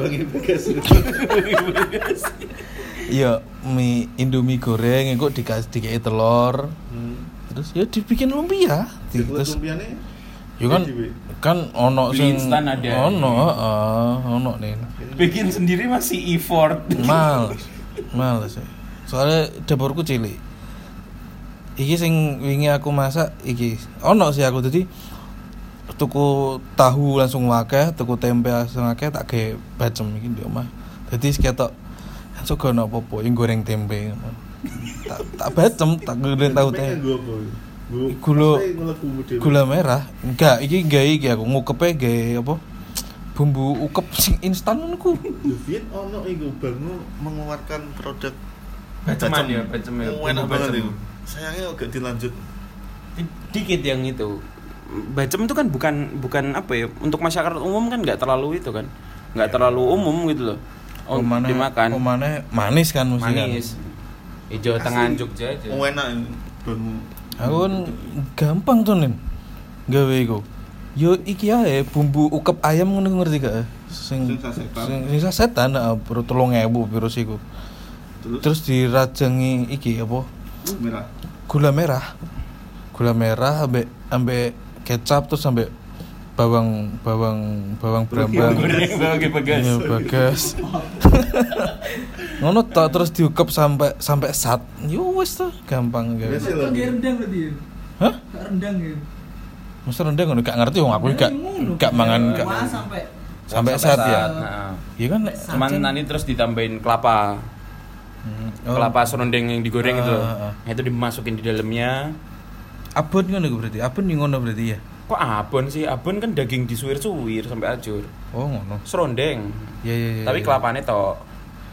C: Iya, mie Indomie goreng itu dikasih dikai telur.
E: Hmm.
C: Terus ya dibikin lumpia. Di-
E: Terus lumpiane
C: ya kan kan ono sing
B: instan ada.
C: Ono, heeh, ono nih.
B: bikin sendiri masih effort
C: Males. Males. ya. Soalnya dapurku cilik. Iki sing wingi aku masak iki ono sih aku tadi tuku tahu langsung akeh, tuku tempe langsung akeh tak gawe bacem iki di omah. Dadi ketok langsung gak ono apa-apa, yang goreng tempe. tak tak bacem, tak goreng tahu tempe.
E: Gua-
C: Gula-. Gula merah. Enggak, iki gawe iki aku ngukepe gawe apa? Bumbu ukep sing instan ngono ku.
E: Ono iku bangun mengeluarkan produk
B: Baceman ya, bacem ya.
E: Oh, enak
B: Bumbu
E: banget
B: bacem.
E: itu. Sayangnya agak dilanjut.
B: dikit yang itu bacem itu kan bukan bukan apa ya untuk masyarakat umum kan nggak terlalu itu kan nggak terlalu umum gitu loh oh,
C: Omane-
B: dimakan
C: omane manis kan mesti kan.
B: manis hijau tengah Jogja aja
E: Oh enak. Bangun.
C: Aku kan gampang tuh nih gawe iku. Yo iki ae bumbu ukep ayam ngono ngerti gak? Sing
E: Sing sasetan.
C: sing sing sasetan heeh, bro 3000 virus iku.
E: Terus,
C: Terus dirajengi iki apa?
E: merah.
C: Gula merah. Gula merah ambek ambek kecap terus ambek bawang bawang bawang brambang. Iya, bagas. Ngono tok terus diukep sampai sampai sat. Yo wis tuh gampang
A: nggak rendang berarti ya?
C: Hah?
A: Gak rendang ya?
C: Mesti rendang ngono gak ngerti wong aku gak gak mangan gak
A: sampai
C: sampai saat ya.
B: Nah,
C: Iya kan
B: cuman nanti terus ditambahin kelapa
C: Hmm,
B: kelapa serundeng yang digoreng itu.
C: Ah, ah, ah.
B: Nah, itu dimasukin di dalamnya
C: abon ngono berarti. Abon yang ngono berarti ya.
B: kok abon sih abon kan daging disuir-suir sampai ajur
C: Oh ngono.
B: serondeng
C: Iya iya iya.
B: tapi
C: iya.
B: kelapanya toh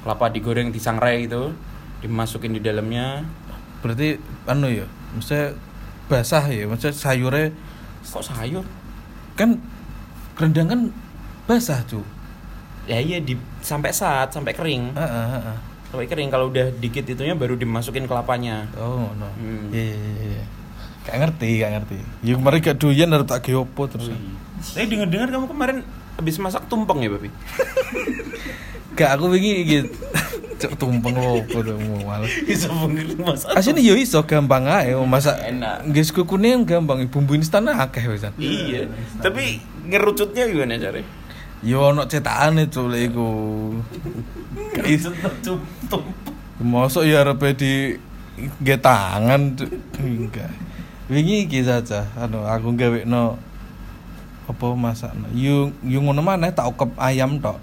B: kelapa digoreng disangrai gitu dimasukin di dalamnya
C: berarti anu ya, mesti basah ya, mesti sayurnya
B: kok sayur
C: kan rendang kan basah tuh.
B: ya iya di sampai saat sampai kering
C: Heeh heeh.
B: sampai kering kalau udah dikit itunya baru dimasukin kelapanya
C: Oh ngono.
B: Hmm.
C: Iya iya iya. Gak ngerti, gak ngerti. Ya kemarin gak doyan harus tak gawe opo terus.
B: Tapi dengar-dengar kamu kemarin habis masak tumpeng ya, Babi? (laughs)
C: Gak aku wingi gitu. (laughs) Cok tumpeng opo tuh mau.
B: Bisa bener masak.
C: Asline yo iso gampang ae masak.
B: Enak.
C: Nggih kukunya gampang, bumbu instan akeh wisan.
B: Iya. Tapi ngerucutnya gimana caranya?
C: Yo ono cetakane tuh lek iku.
B: Ngerucut tumpeng.
C: Mosok ya arepe di nggih tangan enggak. Wingi iki saja anu aku gawekno apa masakno. Yo yo ngono maneh tak ukep ayam tok.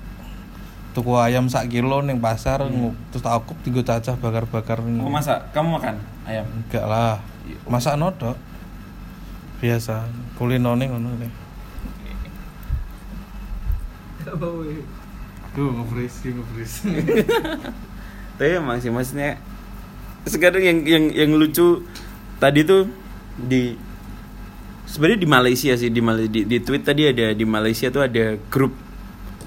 C: Tuku ayam sak kilo ning pasar ngu- terus tak ukep dienggo cacah bakar-bakar.
B: Mau masak? Kamu makan ayam?
C: Enggak lah. Masakno tok. Biasa kulinone ngono nih.
A: Bau ya.
C: Duh, nge-freeze, nge-freeze.
B: Tapi emang sih maksudnya sekarang yang yang yang lucu tadi tuh di sebenarnya di Malaysia sih di di, di tweet tadi ada di Malaysia tuh ada grup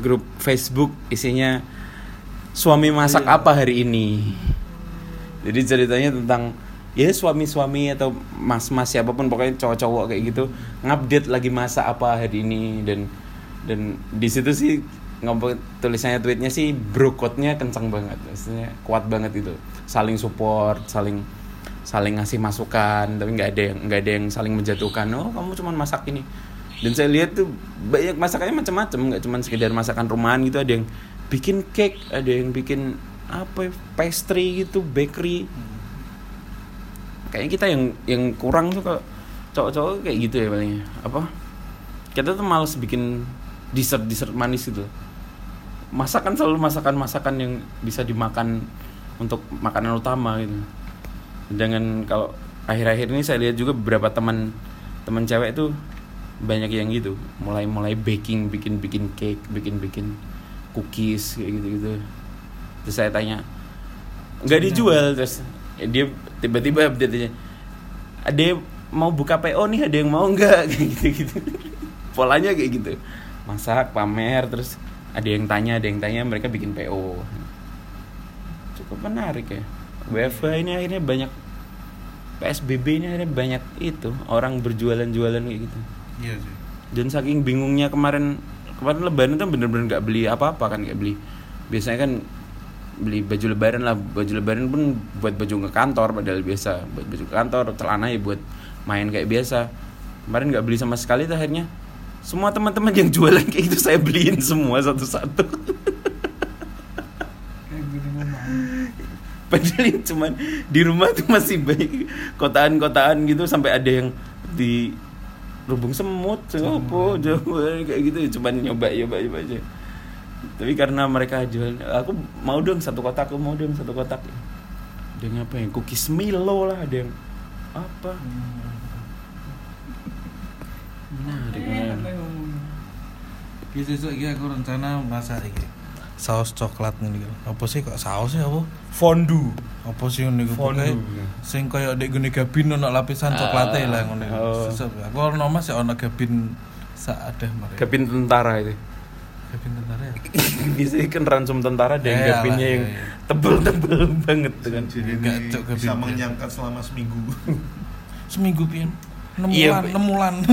B: grup Facebook isinya suami masak apa hari ini. Jadi ceritanya tentang ya suami-suami atau mas-mas siapa pun pokoknya cowok-cowok kayak gitu ngupdate lagi masak apa hari ini. Dan dan di situ sih ngobrol tulisannya tweetnya sih bro code-nya kencang banget maksudnya kuat banget itu saling support saling saling ngasih masukan tapi nggak ada yang nggak ada yang saling menjatuhkan. Oh kamu cuma masak ini. Dan saya lihat tuh banyak masakannya macam-macam nggak cuma sekedar masakan rumahan gitu. Ada yang bikin cake ada yang bikin apa ya, pastry gitu bakery. Kayaknya kita yang yang kurang tuh kalau cowok-cowok kayak gitu ya palingnya apa? Kita tuh males bikin dessert dessert manis gitu. Masakan selalu masakan masakan yang bisa dimakan untuk makanan utama gitu jangan kalau akhir-akhir ini saya lihat juga beberapa teman teman cewek tuh banyak yang gitu. Mulai mulai baking bikin bikin cake bikin bikin cookies kayak gitu gitu terus saya tanya nggak dijual? Terus dia tiba-tiba update aja ada yang mau buka PO nih ada yang mau nggak? (laughs) Kayak gitu gitu polanya kayak gitu. Masak pamer terus ada yang tanya ada yang tanya mereka bikin PO cukup menarik ya WFH ini akhirnya banyak PSBB ini akhirnya banyak itu orang berjualan-jualan kayak gitu.
C: Iya sih.
B: Dan saking bingungnya kemarin kemarin lebaran tuh bener-bener nggak beli apa-apa kan nggak beli. Biasanya kan beli baju lebaran lah baju lebaran pun buat baju ke kantor padahal biasa buat baju ke kantor celana ya buat main kayak biasa. Kemarin nggak beli sama sekali tuh akhirnya. Semua teman-teman yang jualan kayak gitu saya beliin semua satu-satu (laughs) (laughs) padahal yang cuman di rumah tuh masih banyak kotaan-kotaan gitu sampai ada yang di lubung semut apa jauh kayak gitu. Cuman nyoba nyoba nyoba aja. Tapi karena mereka jual aku mau dong satu kotak aku mau dong satu kotak. Ada yang apa yang cookies Milo lah ada yang apa? Menarik menarik.
C: Iki sesuk iki aku rencana masak iki. Saus coklat ngene iki. Apa sih kok saus ya apa?
B: fondue
C: Apa sih iki
B: Fondue.
C: pokoke sing kaya ndek gune gabin ono lapisan
B: Ah,
C: coklate lah ngono.
B: oh.
C: Aku ono mas ya ono gabin sak ada mereka.
B: gabin tentara itu
C: Gabin tentara ya.
B: biasanya kan ransum tentara ada yang
C: Eh,
B: gabinnya yang
C: iya, iya.
B: tebel-tebel banget tuh kan
E: Jadi
C: Enggak,
E: ini
C: Cok,
E: bisa mengenyangkan selama seminggu. (laughs)
C: Seminggu pian. 6
B: Iya,
C: bulan,
B: Pe.
C: 6 bulan. (laughs)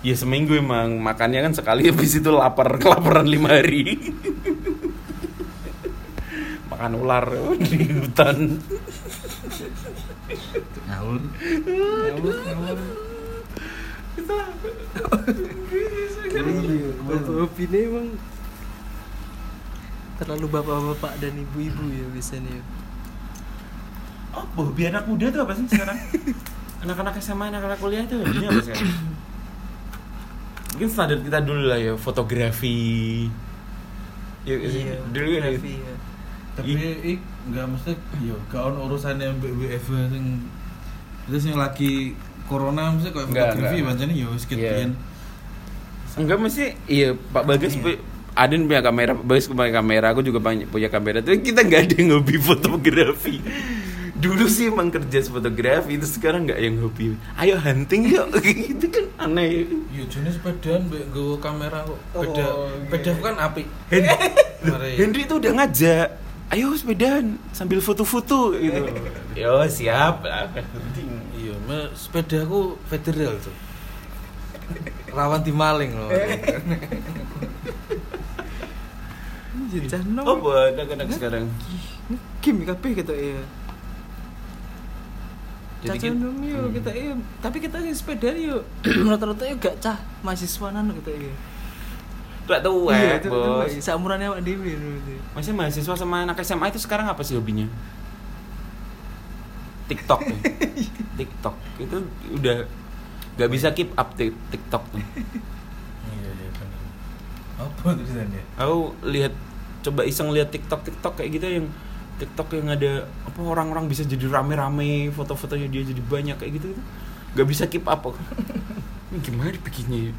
B: Ya seminggu emang makannya kan sekali habis itu lapar kelaparan lima hari. (laughs) Makan ular di hutan.
C: Ngawur. Ngawur,
A: ini emang terlalu bapak-bapak dan ibu-ibu ya biasanya. ya.
B: Oh, hobi anak muda tuh apa sih sekarang? (laughs) Anak-anak SMA, anak-anak kuliah tuh hobinya apa sekarang? Mungkin standar kita dulu lah ya, fotografi. Ya,
A: Iya,
B: dulu kan ya.
A: Ya.
C: Tapi ik enggak mesti yo gak ono urusannya mbek WFH sing terus yang lagi corona mesti
B: Enggak,
C: fotografi pancen yo wis
B: Iya. Enggak mesti iya Pak Bagas
C: Iya.
B: Adin punya kamera, Bagas punya kamera, aku juga punya punya kamera. Tapi kita nggak ada yang hobi fotografi. Dulu sih emang kerja fotografi, itu sekarang nggak yang hobi. Ayo hunting yuk, (laughs) gitu kan aneh.
C: Yo jenis sepedaan mbek nggawa kamera kok.
A: Oh,
C: Beda
A: iya.
C: beda kan apik.
B: Hen-
C: Mari.
B: Henry tuh udah ngajak, ayo sepedaan sambil foto-foto gitu. (laughs) Yo siap lah.
C: Iya, me- sepeda aku federal tuh. Rawan dimaling loh.
A: Nom.
B: Oh buat anak-anak sekarang.
A: Game kabeh gitu ya.
B: Jadi
A: Caca
B: kita-
A: nom yo
B: Hmm.
A: kita iya. Tapi kita sing sepeda yo rata-rata yo gak cah mahasiswanan kita iya.
B: Gak tahu
A: Iya,
B: eh,
A: itu
B: bos.
A: saumurannya awak dhewe gitu.
B: Masih mahasiswa sama anak SMA itu sekarang apa sih hobinya? TikTok ya? (laughs) TikTok itu udah gak bisa keep up TikTok tuh.
C: Iya, iya benar. Apa tulisannya?
B: Aku lihat coba iseng lihat TikTok TikTok kayak gitu yang TikTok yang ada apa orang-orang bisa jadi rame-rame foto-fotonya dia jadi banyak kayak gitu gitu. Gak bisa keep up aku. (laughs) Ini gimana bikinnya ya?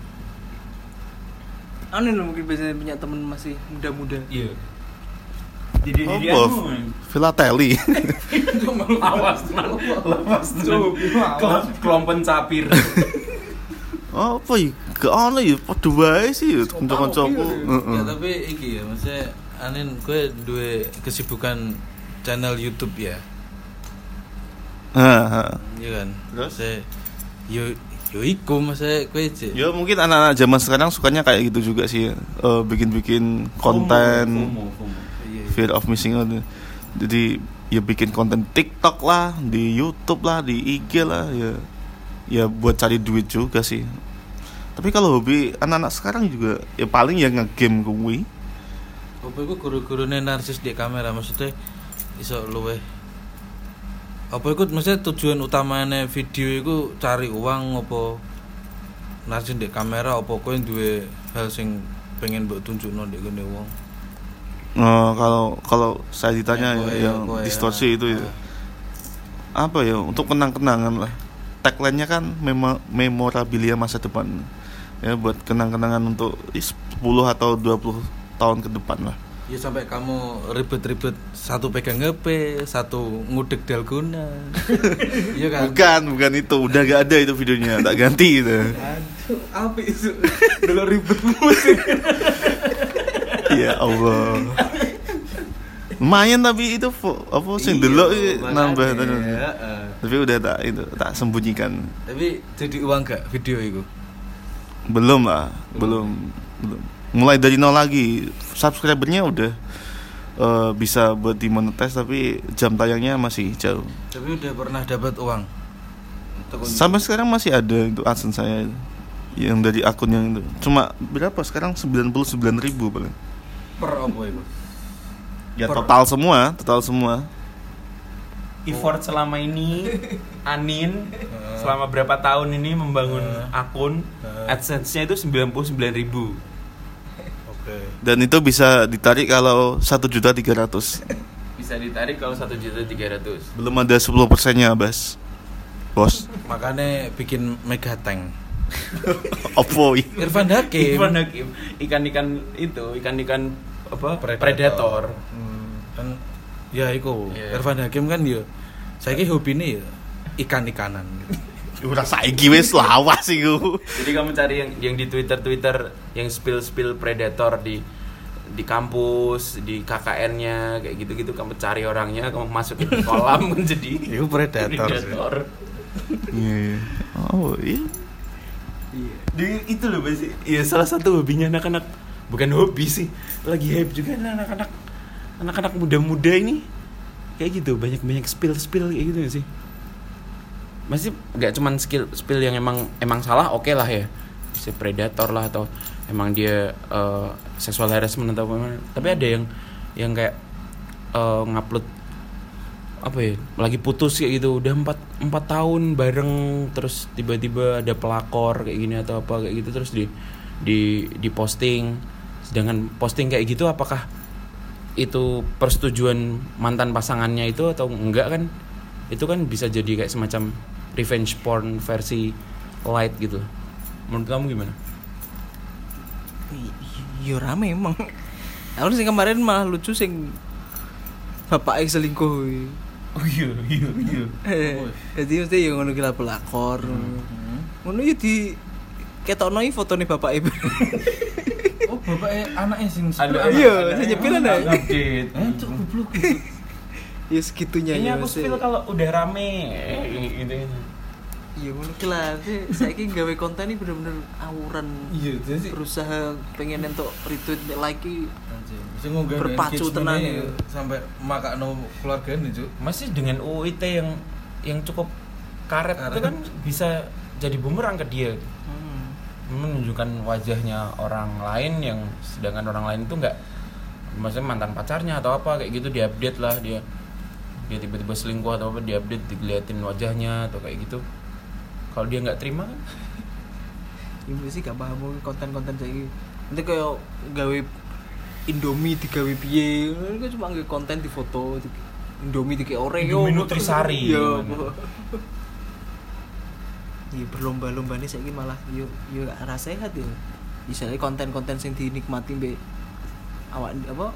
A: Aneh loh mungkin biasanya punya temen masih muda-muda.
B: Iya. Jadi
E: Oh, Bob.
B: anu.
E: Filateli. (laughs)
B: Awas, lepas tuh. Kelompen capir.
E: Apa ya? Gak ono ya, padha wae sih ya kanca-kancaku. Heeh.
C: Ya tapi iki ya, maksudnya anin gue duwe kesibukan channel YouTube ya.
E: Heeh.
C: Iya kan.
E: Terus?
C: Saya yo yo iku masa kowe cek.
E: Ya mungkin anak-anak zaman sekarang sukanya kayak gitu juga sih. Eh, bikin-bikin konten
B: FOMO, FOMO.
C: Iya.
E: fear of missing out. Jadi ya bikin konten TikTok lah, di YouTube lah, di IG lah ya. Ya buat cari duit juga sih. Tapi kalau hobi anak-anak sekarang juga ya paling ya nge-game kuwi.
C: Apa iku guru-gurune narsis di kamera maksudnya iso luwe apa iku maksudnya tujuan utamanya video iku cari uang apa narsis di kamera apa kowe duwe hal sing pengen mbok tunjukno ndek kene wong
E: Eh, kalau kalau saya ditanya
C: Ya,
E: yang
C: kowe,
E: distorsi
C: ya.
E: itu ya. Apa ya untuk kenang-kenangan lah. Tagline-nya kan memo memorabilia masa depan. Ya buat kenang-kenangan untuk ih, 10 atau 20 tahun ke depan lah.
C: Ya sampai kamu ribet-ribet satu pegang HP satu ngudek dalgona (laughs) iya kan
E: Bukan, bukan itu. Udah gak ada itu videonya, tak ganti itu.
C: aduh apa itu dulu ribet (laughs) musik
E: ya Allah. Lumayan tapi itu apa sih dulu nambah
C: makanya,
E: terus.
C: heeh.
E: Tapi udah tak itu tak sembunyikan.
C: tapi jadi uang gak video itu
E: Belum lah, belum, belum. Mulai dari nol lagi. Subscribernya udah eh, bisa buat dimonetize tapi jam tayangnya masih jauh.
C: tapi udah pernah dapat uang
E: Sampai sekarang masih ada itu adsense saya itu. yang dari akun yang itu. Cuma berapa sekarang 99.000 ribu paling.
C: per apa itu
E: Ya
C: Per-
E: total semua, total semua.
B: effort selama ini Anin selama berapa tahun ini membangun akun AdSense-nya itu 99.000 ribu
E: Dan itu bisa ditarik kalau satu juta tiga ratus.
B: bisa ditarik kalau satu juta tiga ratus
E: Belum ada 10 persennya, Bas. Bos.
C: makanya bikin mega tank (laughs)
E: Oppo.
C: Irfan Hakim
B: Ikan Hakim ikan-ikan itu ikan-ikan apa
C: Predator.
B: predator,
C: Hmm, kan ya iku
B: Iya.
C: Irfan Hakim kan ya saya hobi nih ya ikan-ikanan (laughs)
E: Udah saiki wis lawas iku.
B: jadi kamu cari yang yang di Twitter Twitter yang spill spill predator di di kampus di KKN-nya kayak gitu-gitu kamu cari orangnya kamu masukin ke kolam (laughs) kan jadi
C: itu predator,
B: predator.
E: Iya. iya. Oh, iya.
B: Di, itu loh Bas. Iya salah satu hobinya anak-anak bukan hobi sih lagi hype juga anak-anak anak-anak muda-muda ini kayak gitu banyak banyak spill spill kayak gitu gak sih masih nggak cuman skill spill yang emang emang salah oke lah ya. Si predator lah atau emang dia eh, sexual harassment atau apa tapi ada yang yang kayak eh, ngupload apa ya lagi putus kayak gitu. Udah empat empat tahun bareng terus tiba-tiba ada pelakor kayak gini atau apa kayak gitu terus di di di posting. Sedangkan posting kayak gitu apakah itu persetujuan mantan pasangannya itu atau enggak kan? Itu kan bisa jadi kayak semacam revenge porn versi light gitu menurut kamu gimana
A: Yo rame emang. Aku sing kemarin malah lucu sing bapak selingkuh.
B: oh iya iya iya
A: Jadi mesti yang ngono kira pelakor. Ngono ya di ketokno iki fotone bapak ibu.
C: oh bapaknya anaknya sing
A: Iya, saya nyepil ada.
B: update
C: eh cuk goblok
A: ya segitunya
B: ini
A: ya.
B: aku spill kalau udah rame gitu
A: Iya ngono ki lah. Saya ki gawe konten ini bener-bener awuran.
C: iya jadi
A: Berusaha pengen entuk retweet like
C: nggak
A: Berpacu tenan ya.
C: sampai makakno keluarga nih cuk
B: masih dengan UIT yang yang cukup karet, itu
C: Karet.
B: kan bisa jadi bumerang ke dia
A: Hmm.
B: menunjukkan wajahnya orang lain yang sedangkan orang lain itu nggak maksudnya mantan pacarnya atau apa kayak gitu diupdate lah dia dia tiba-tiba selingkuh atau apa diupdate diliatin wajahnya atau kayak gitu. Kalau dia nggak terima (laughs) kan
A: Ini sih gak paham konten-konten saya Nanti kayak gawe Indomie digawe piye? Ini kan cuma gawe konten di foto di- Indomie di Oreo.
B: Indomie Nutrisari. (laughs)
A: Iya. (laughs) Iya berlomba-lomba nih saya malah yo yo gak rasa sehat ya. Misalnya konten-konten yang dinikmati be awak apa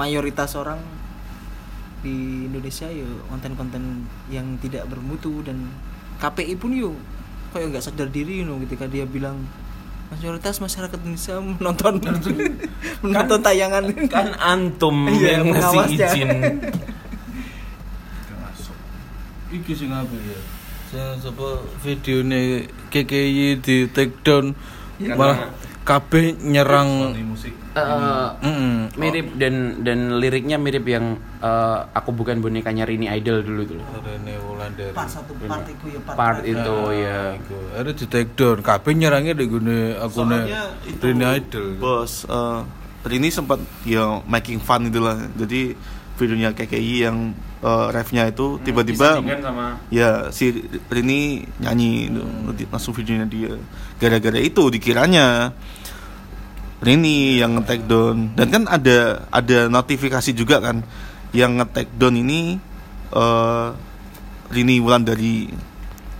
A: mayoritas orang di Indonesia ya konten-konten yang tidak bermutu dan KPI pun yo kayak nggak sadar diri you know, ketika dia bilang mayoritas masyarakat Indonesia menonton (laughs) menonton tayangan.
B: kan antum (laughs)
A: Iya,
B: yang ngasih
A: pengawasnya.
B: izin. (laughs)
C: Iki sing apa ya? Sing sapa videone KKI di take down.
B: Iya,
C: malah kabeh nyerang
E: musik.
B: Eh,
C: Mm-mm.
B: mirip dan dan liriknya mirip yang eh, aku bukan bonekanya Rini Idol dulu tuh.
C: Rene Wulandari.
A: Part satu part itu ya part,
B: Part itu ya.
C: Ada di take down. Kabeh nyerangnya di gune
E: itu
C: Rene Idol.
E: Bos eh, Rini sempat ya making fun itulah. Jadi videonya KKI yang eh, refnya itu tiba-tiba
B: Disandingkan sama
E: ya si Rini nyanyi itu nanti langsung videonya dia. Gara-gara itu dikiranya Rini yang nge-take down. Dan kan ada ada notifikasi juga kan yang nge-take down ini eh Rini Wulan dari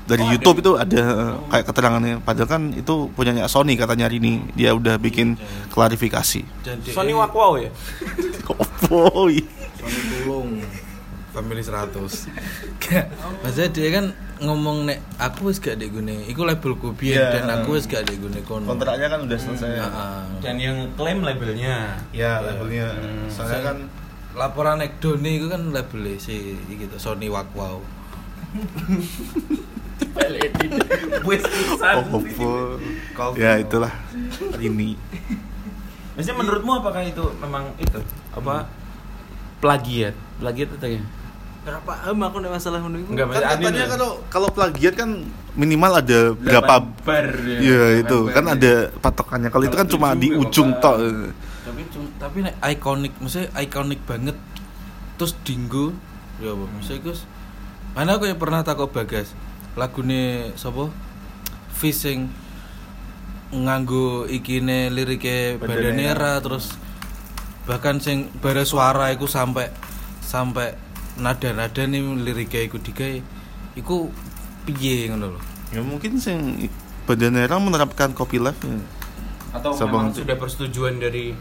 E: dari YouTube itu ada eh, kayak keterangannya. Padahal kan itu punyanya Sony katanya Rini. Dia udah bikin klarifikasi.
C: Dan dia-
B: Sony Wakwau ya. (laughs)
E: oh
C: tulung family 100 Gak, (laughs) maksudnya dia kan ngomong nek aku wis gak dek gune iku labelku biyen
E: Iya.
C: dan aku wis gak dek gune kono.
E: Kontraknya kan udah selesai.
C: Heeh.
B: Dan yang klaim labelnya.
E: ya labelnya.
B: Hmm.
E: soalnya kan
C: laporan Ekdoni itu kan labelnya si gitu Sony Wakwau. (laughs)
B: Wes
E: oh, ya itulah. Rini.
B: Maksudnya menurutmu apakah itu memang itu? Apa plagiat? Plagiat atau ya?
A: berapa? Paham aku nek masalah iku
B: Enggak,
E: kan katanya kalau kalau plagiat kan minimal ada berapa
B: bar
E: ya. Itu. kan ada patokannya. Kalau itu kan cuma di
B: ya,
E: ujung tok.
C: Tapi tapi nek ikonik maksudnya ikonik banget terus dinggo ya apa? Maksudnya Gus mana aku yang pernah takut bagas? Lagune sapa? Fishing nganggo ikine lirike
E: Bandanera.
C: Bandanera terus bahkan sing bare suara iku sampai sampai nada-nada nih liriknya iku digawe iku piye ngono lho
E: ya mungkin sing Bandanera menerapkan copyleft ya.
B: atau
E: Sabang
B: memang
E: itu.
B: sudah persetujuan dari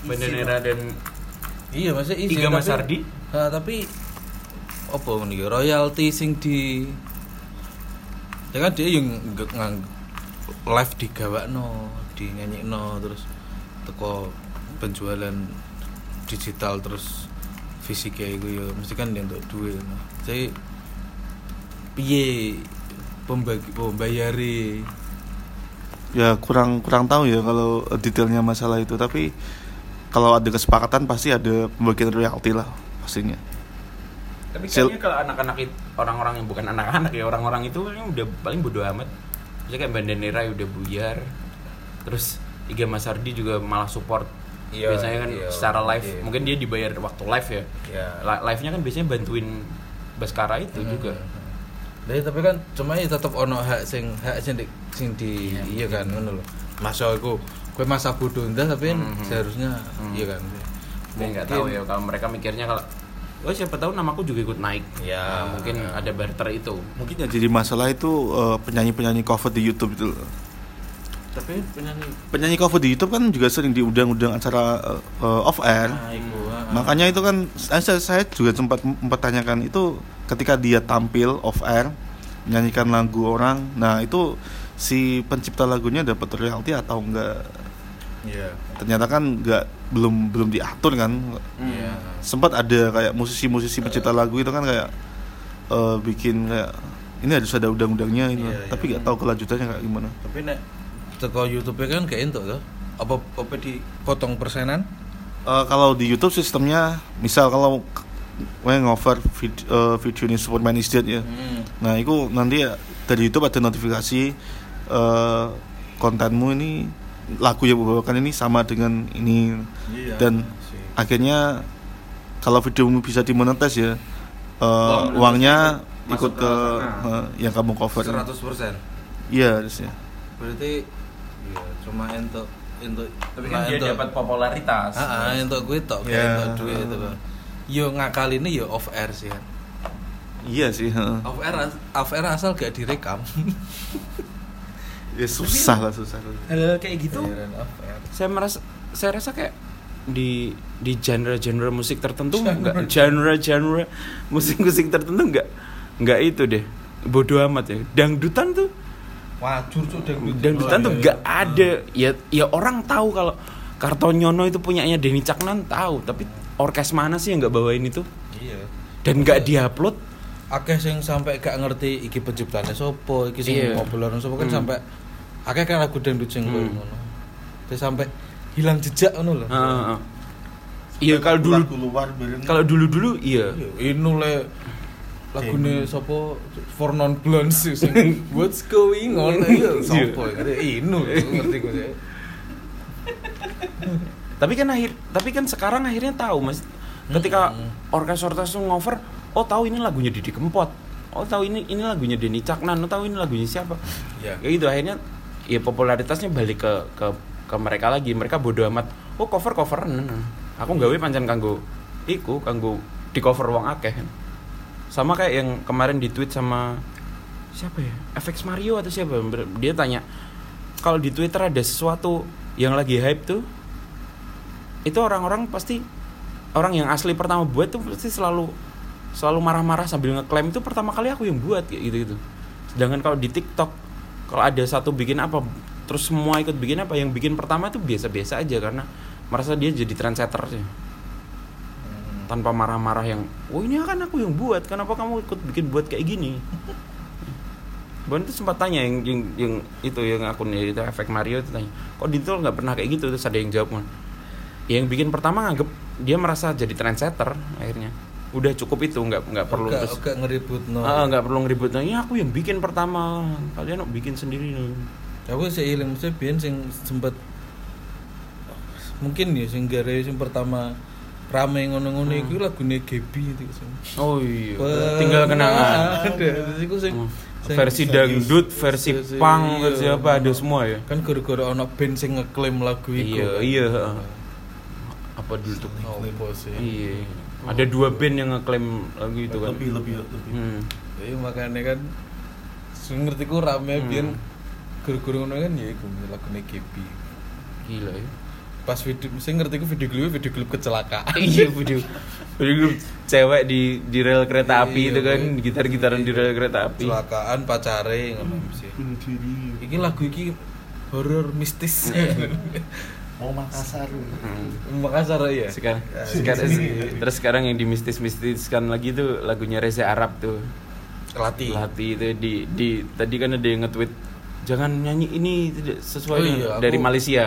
B: Bandanera dan
C: iya maksudnya izin,
B: Iga Mas
C: tapi-
B: Ardi?
C: Ha, tapi apa ngono iki royalti sing di ya kan dia yang ngang live digawakno di nyanyikno terus teko penjualan digital terus fisiknya itu ya mesti kan dia untuk duit no. jadi piye pembagi pembayari?
E: Ya kurang kurang tahu ya kalau detailnya masalah itu tapi kalau ada kesepakatan pasti ada pembagian royalti lah pastinya.
B: Tapi kayaknya kalau anak-anak itu orang-orang yang bukan anak-anak ya orang-orang itu kayaknya udah paling bodo amat. Maksudnya kayak Bandanera udah buyar terus Iga Mas Ardi juga malah support
C: Iya,
B: biasanya kan
C: iya,
B: secara live
C: iya.
B: mungkin dia dibayar waktu live ya
C: ya
B: Li- live-nya kan biasanya bantuin Baskara itu juga
C: Tapi tapi kan cuma ya tetep ono hak sing hak sing di, sing di
B: Iya.
C: iya kan ngono lho. Masa aku kowe masa bodoh ndah tapi kan
B: Mhm.
C: seharusnya
B: Hmm.
C: iya kan.
B: Saya nggak tahu ya kalau mereka mikirnya kalau oh siapa tahu namaku juga ikut naik
C: Ya.
B: Nah, mungkin ada barter itu
E: mungkin yang jadi masalah itu eh, penyanyi-penyanyi cover di YouTube itu.
C: Tapi penyanyi
E: penyanyi cover di YouTube kan juga sering diundang-undang acara eh, off air
C: nah, ah.
E: makanya itu kan saya, saya juga sempat mempertanyakan itu ketika dia tampil off air menyanyikan lagu orang nah itu si pencipta lagunya dapat royalti atau enggak
C: Iya.
E: ternyata kan enggak belum belum diatur kan
C: Iya.
E: sempat ada kayak musisi-musisi pencipta lagu itu kan kayak eh, bikin kayak ini harus ada undang-undangnya ini
C: Iya,
E: tapi
C: iya.
E: nggak tahu kelanjutannya kayak gimana
C: Tapi nek teko YouTube kan gak entuk to. Apa apa dipotong persenan?
E: Eh, kalau di YouTube sistemnya misal kalau gue ngover vid, eh, video ini Superman is Dead ya
C: Hmm.
E: nah itu nanti ya, dari YouTube ada notifikasi eh, kontenmu ini lagu yang dibawakan ini sama dengan ini
C: Iya.
E: dan
C: sih.
E: akhirnya kalau videomu bisa dimonetis ya eh,
B: Uang
E: uangnya ikut
B: ke
E: ke eh, yang kamu cover
C: 100%.
E: iya harusnya
C: Berarti iya cuma entuk entuk
B: tapi kan dia dapat popularitas
C: Ah, ah, entuk kuwi tok,
E: Ya.
C: entuk duit itu. Yo ngakal ini yo off air sih kan.
E: iya sih heeh.
C: Off air off air asal gak direkam. (laughs)
E: ya susah lah susah
B: hal kayak gitu saya merasa saya rasa kayak di di genre-genre musik tertentu enggak genre-genre musik-musik tertentu enggak enggak itu deh bodoh amat ya dangdutan tuh
C: Wajur cuk dangdut.
B: dangdutan
C: Oh,
B: tuh
C: iya,
B: enggak
C: iya.
B: ada ya ya orang tahu kalau Kartonyono itu punyanya Denny Caknan tahu tapi orkes mana sih yang nggak bawain itu
C: Iya.
B: dan nggak diupload
C: akeh sing sampai gak ngerti iki penciptane sopo, iki sing
B: Iya.
C: populer sopo kan
B: Hmm.
C: sampai akeh kan lagu dangdut sing koyo
B: Hmm.
C: ngono. Terus sampai hilang jejak ngono lho.
B: Heeh, heeh. Iya kalau dulu kalau dulu-dulu iya.
C: Inu le lagune sopo for non blondes (laughs) what's going on iya sopo ngerti inu ngerti gue sih.
B: Tapi kan akhir tapi kan sekarang akhirnya tahu Mas. Ketika
C: Hmm.
B: orkes-orkes tuh ngover, oh tahu ini lagunya Didi Kempot. Oh tahu ini ini lagunya Denny Caknan, oh tahu ini lagunya siapa.
C: Ya.
B: Kayak gitu akhirnya ya popularitasnya balik ke ke ke mereka lagi. Mereka bodoh amat. Oh cover coveran. Aku gawe pancen kanggo iku kanggo di cover wong akeh. Sama kayak yang kemarin di tweet sama siapa ya? FX Mario atau siapa? Dia tanya kalau di Twitter ada sesuatu yang lagi hype tuh itu orang-orang pasti orang yang asli pertama buat tuh pasti selalu selalu marah-marah sambil ngeklaim itu pertama kali aku yang buat gitu gitu sedangkan kalau di TikTok kalau ada satu bikin apa terus semua ikut bikin apa yang bikin pertama itu biasa-biasa aja karena merasa dia jadi trendsetter sih tanpa marah-marah yang oh ini kan aku yang buat kenapa kamu ikut bikin buat kayak gini? Bon itu sempat tanya yang, yang, yang itu yang akun itu efek Mario itu tanya kok Dito nggak pernah kayak gitu? Terus ada yang jawab "Man, yang bikin pertama nganggep dia merasa jadi trendsetter akhirnya. Udah cukup itu nggak nggak perlu
C: Gak,
B: terus
C: gak ngeribut no.
B: Ah, nggak perlu ngeribut nah, ini aku yang bikin pertama kalian bikin sendiri
C: Aku sih iling mesti biyen sing sempet mungkin ya sing gara sing pertama rame ngono-ngono
B: Hmm.
C: iku lagune Gebi itu sing.
B: oh iya tinggal kenangan
C: Ada, iku sing
B: Hmm. versi dangdut versi punk
C: iya.
B: versi apa ada semua ya
C: Kan gara-gara ono band sing ngeklaim lagu iku.
B: iya iya heeh. apa dulu tuh
C: sih?
B: iya ada dua band yang ngeklaim lagu itu kan
D: lebih lebih lebih
B: Hmm.
C: Iya makanya kan sing ngerti ku rame
B: Hmm.
C: biyen gara-gara ngono kan ya iku lagune Gebi.
B: gila ya
C: Pas video sing ngerti ku video klip video klip kecelakaan. (laughs)
B: iya video video grup cewek di di rel kereta api
C: Iya,
B: itu kan
C: iya.
B: gitar-gitaran di rel kereta api
C: Kecelakaan pacare ngono sih. Iki lagu iki horor mistis. (laughs)
E: Mau Makassar.
B: Hmm.
C: Makassar ya.
B: sekarang, sekarang terus sekarang yang dimistis-mistiskan lagi tuh lagunya Reza Arab tuh
C: Latih.
B: Lati itu di di tadi kan ada yang nge-tweet jangan nyanyi ini tidak sesuai
C: Oh iya, aku-
B: dari Malaysia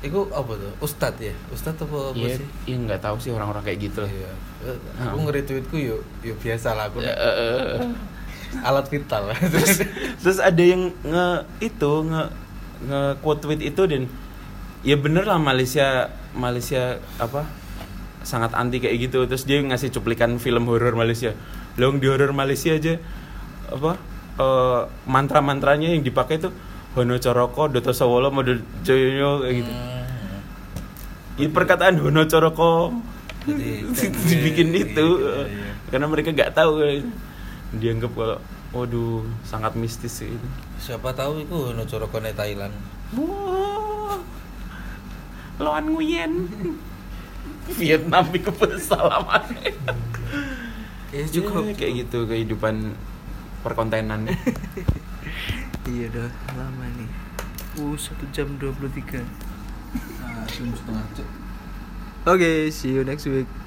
C: Iku apa tuh? Ustad ya? Ustad apa apa
B: Iya,
C: sih?
B: iya nggak tahu sih orang-orang kayak gitu.
C: Iya. Eh. Aku nge-retweetku yo yo biasa lah aku
B: eh, eh. (laughs)
C: alat vital. (laughs)
B: Terus ada yang nge itu nge nge quote tweet itu dan ya bener lah Malaysia Malaysia apa sangat anti kayak gitu. Terus dia ngasih cuplikan film horor Malaysia. Long di horor Malaysia aja apa eh, mantra-mantranya yang dipakai tuh Hono Coroko, Doto Sawolo, Modo Joyo kayak gitu. Ini perkataan Hono Coroko (laughs) dibikin
C: iya,
B: itu
C: iya, iya.
B: karena mereka nggak tahu dianggap kalau waduh sangat mistis sih itu.
C: Siapa tahu iku ono corokone Thailand.
B: Wah, Loan Nguyen. (laughs) Vietnam itu bersalaman.
A: ya cukup
B: kayak gitu kehidupan perkontenan. (laughs)
A: iya udah lama nih. Uh satu jam 23
C: Nah, setengah jam.
A: oke see you next week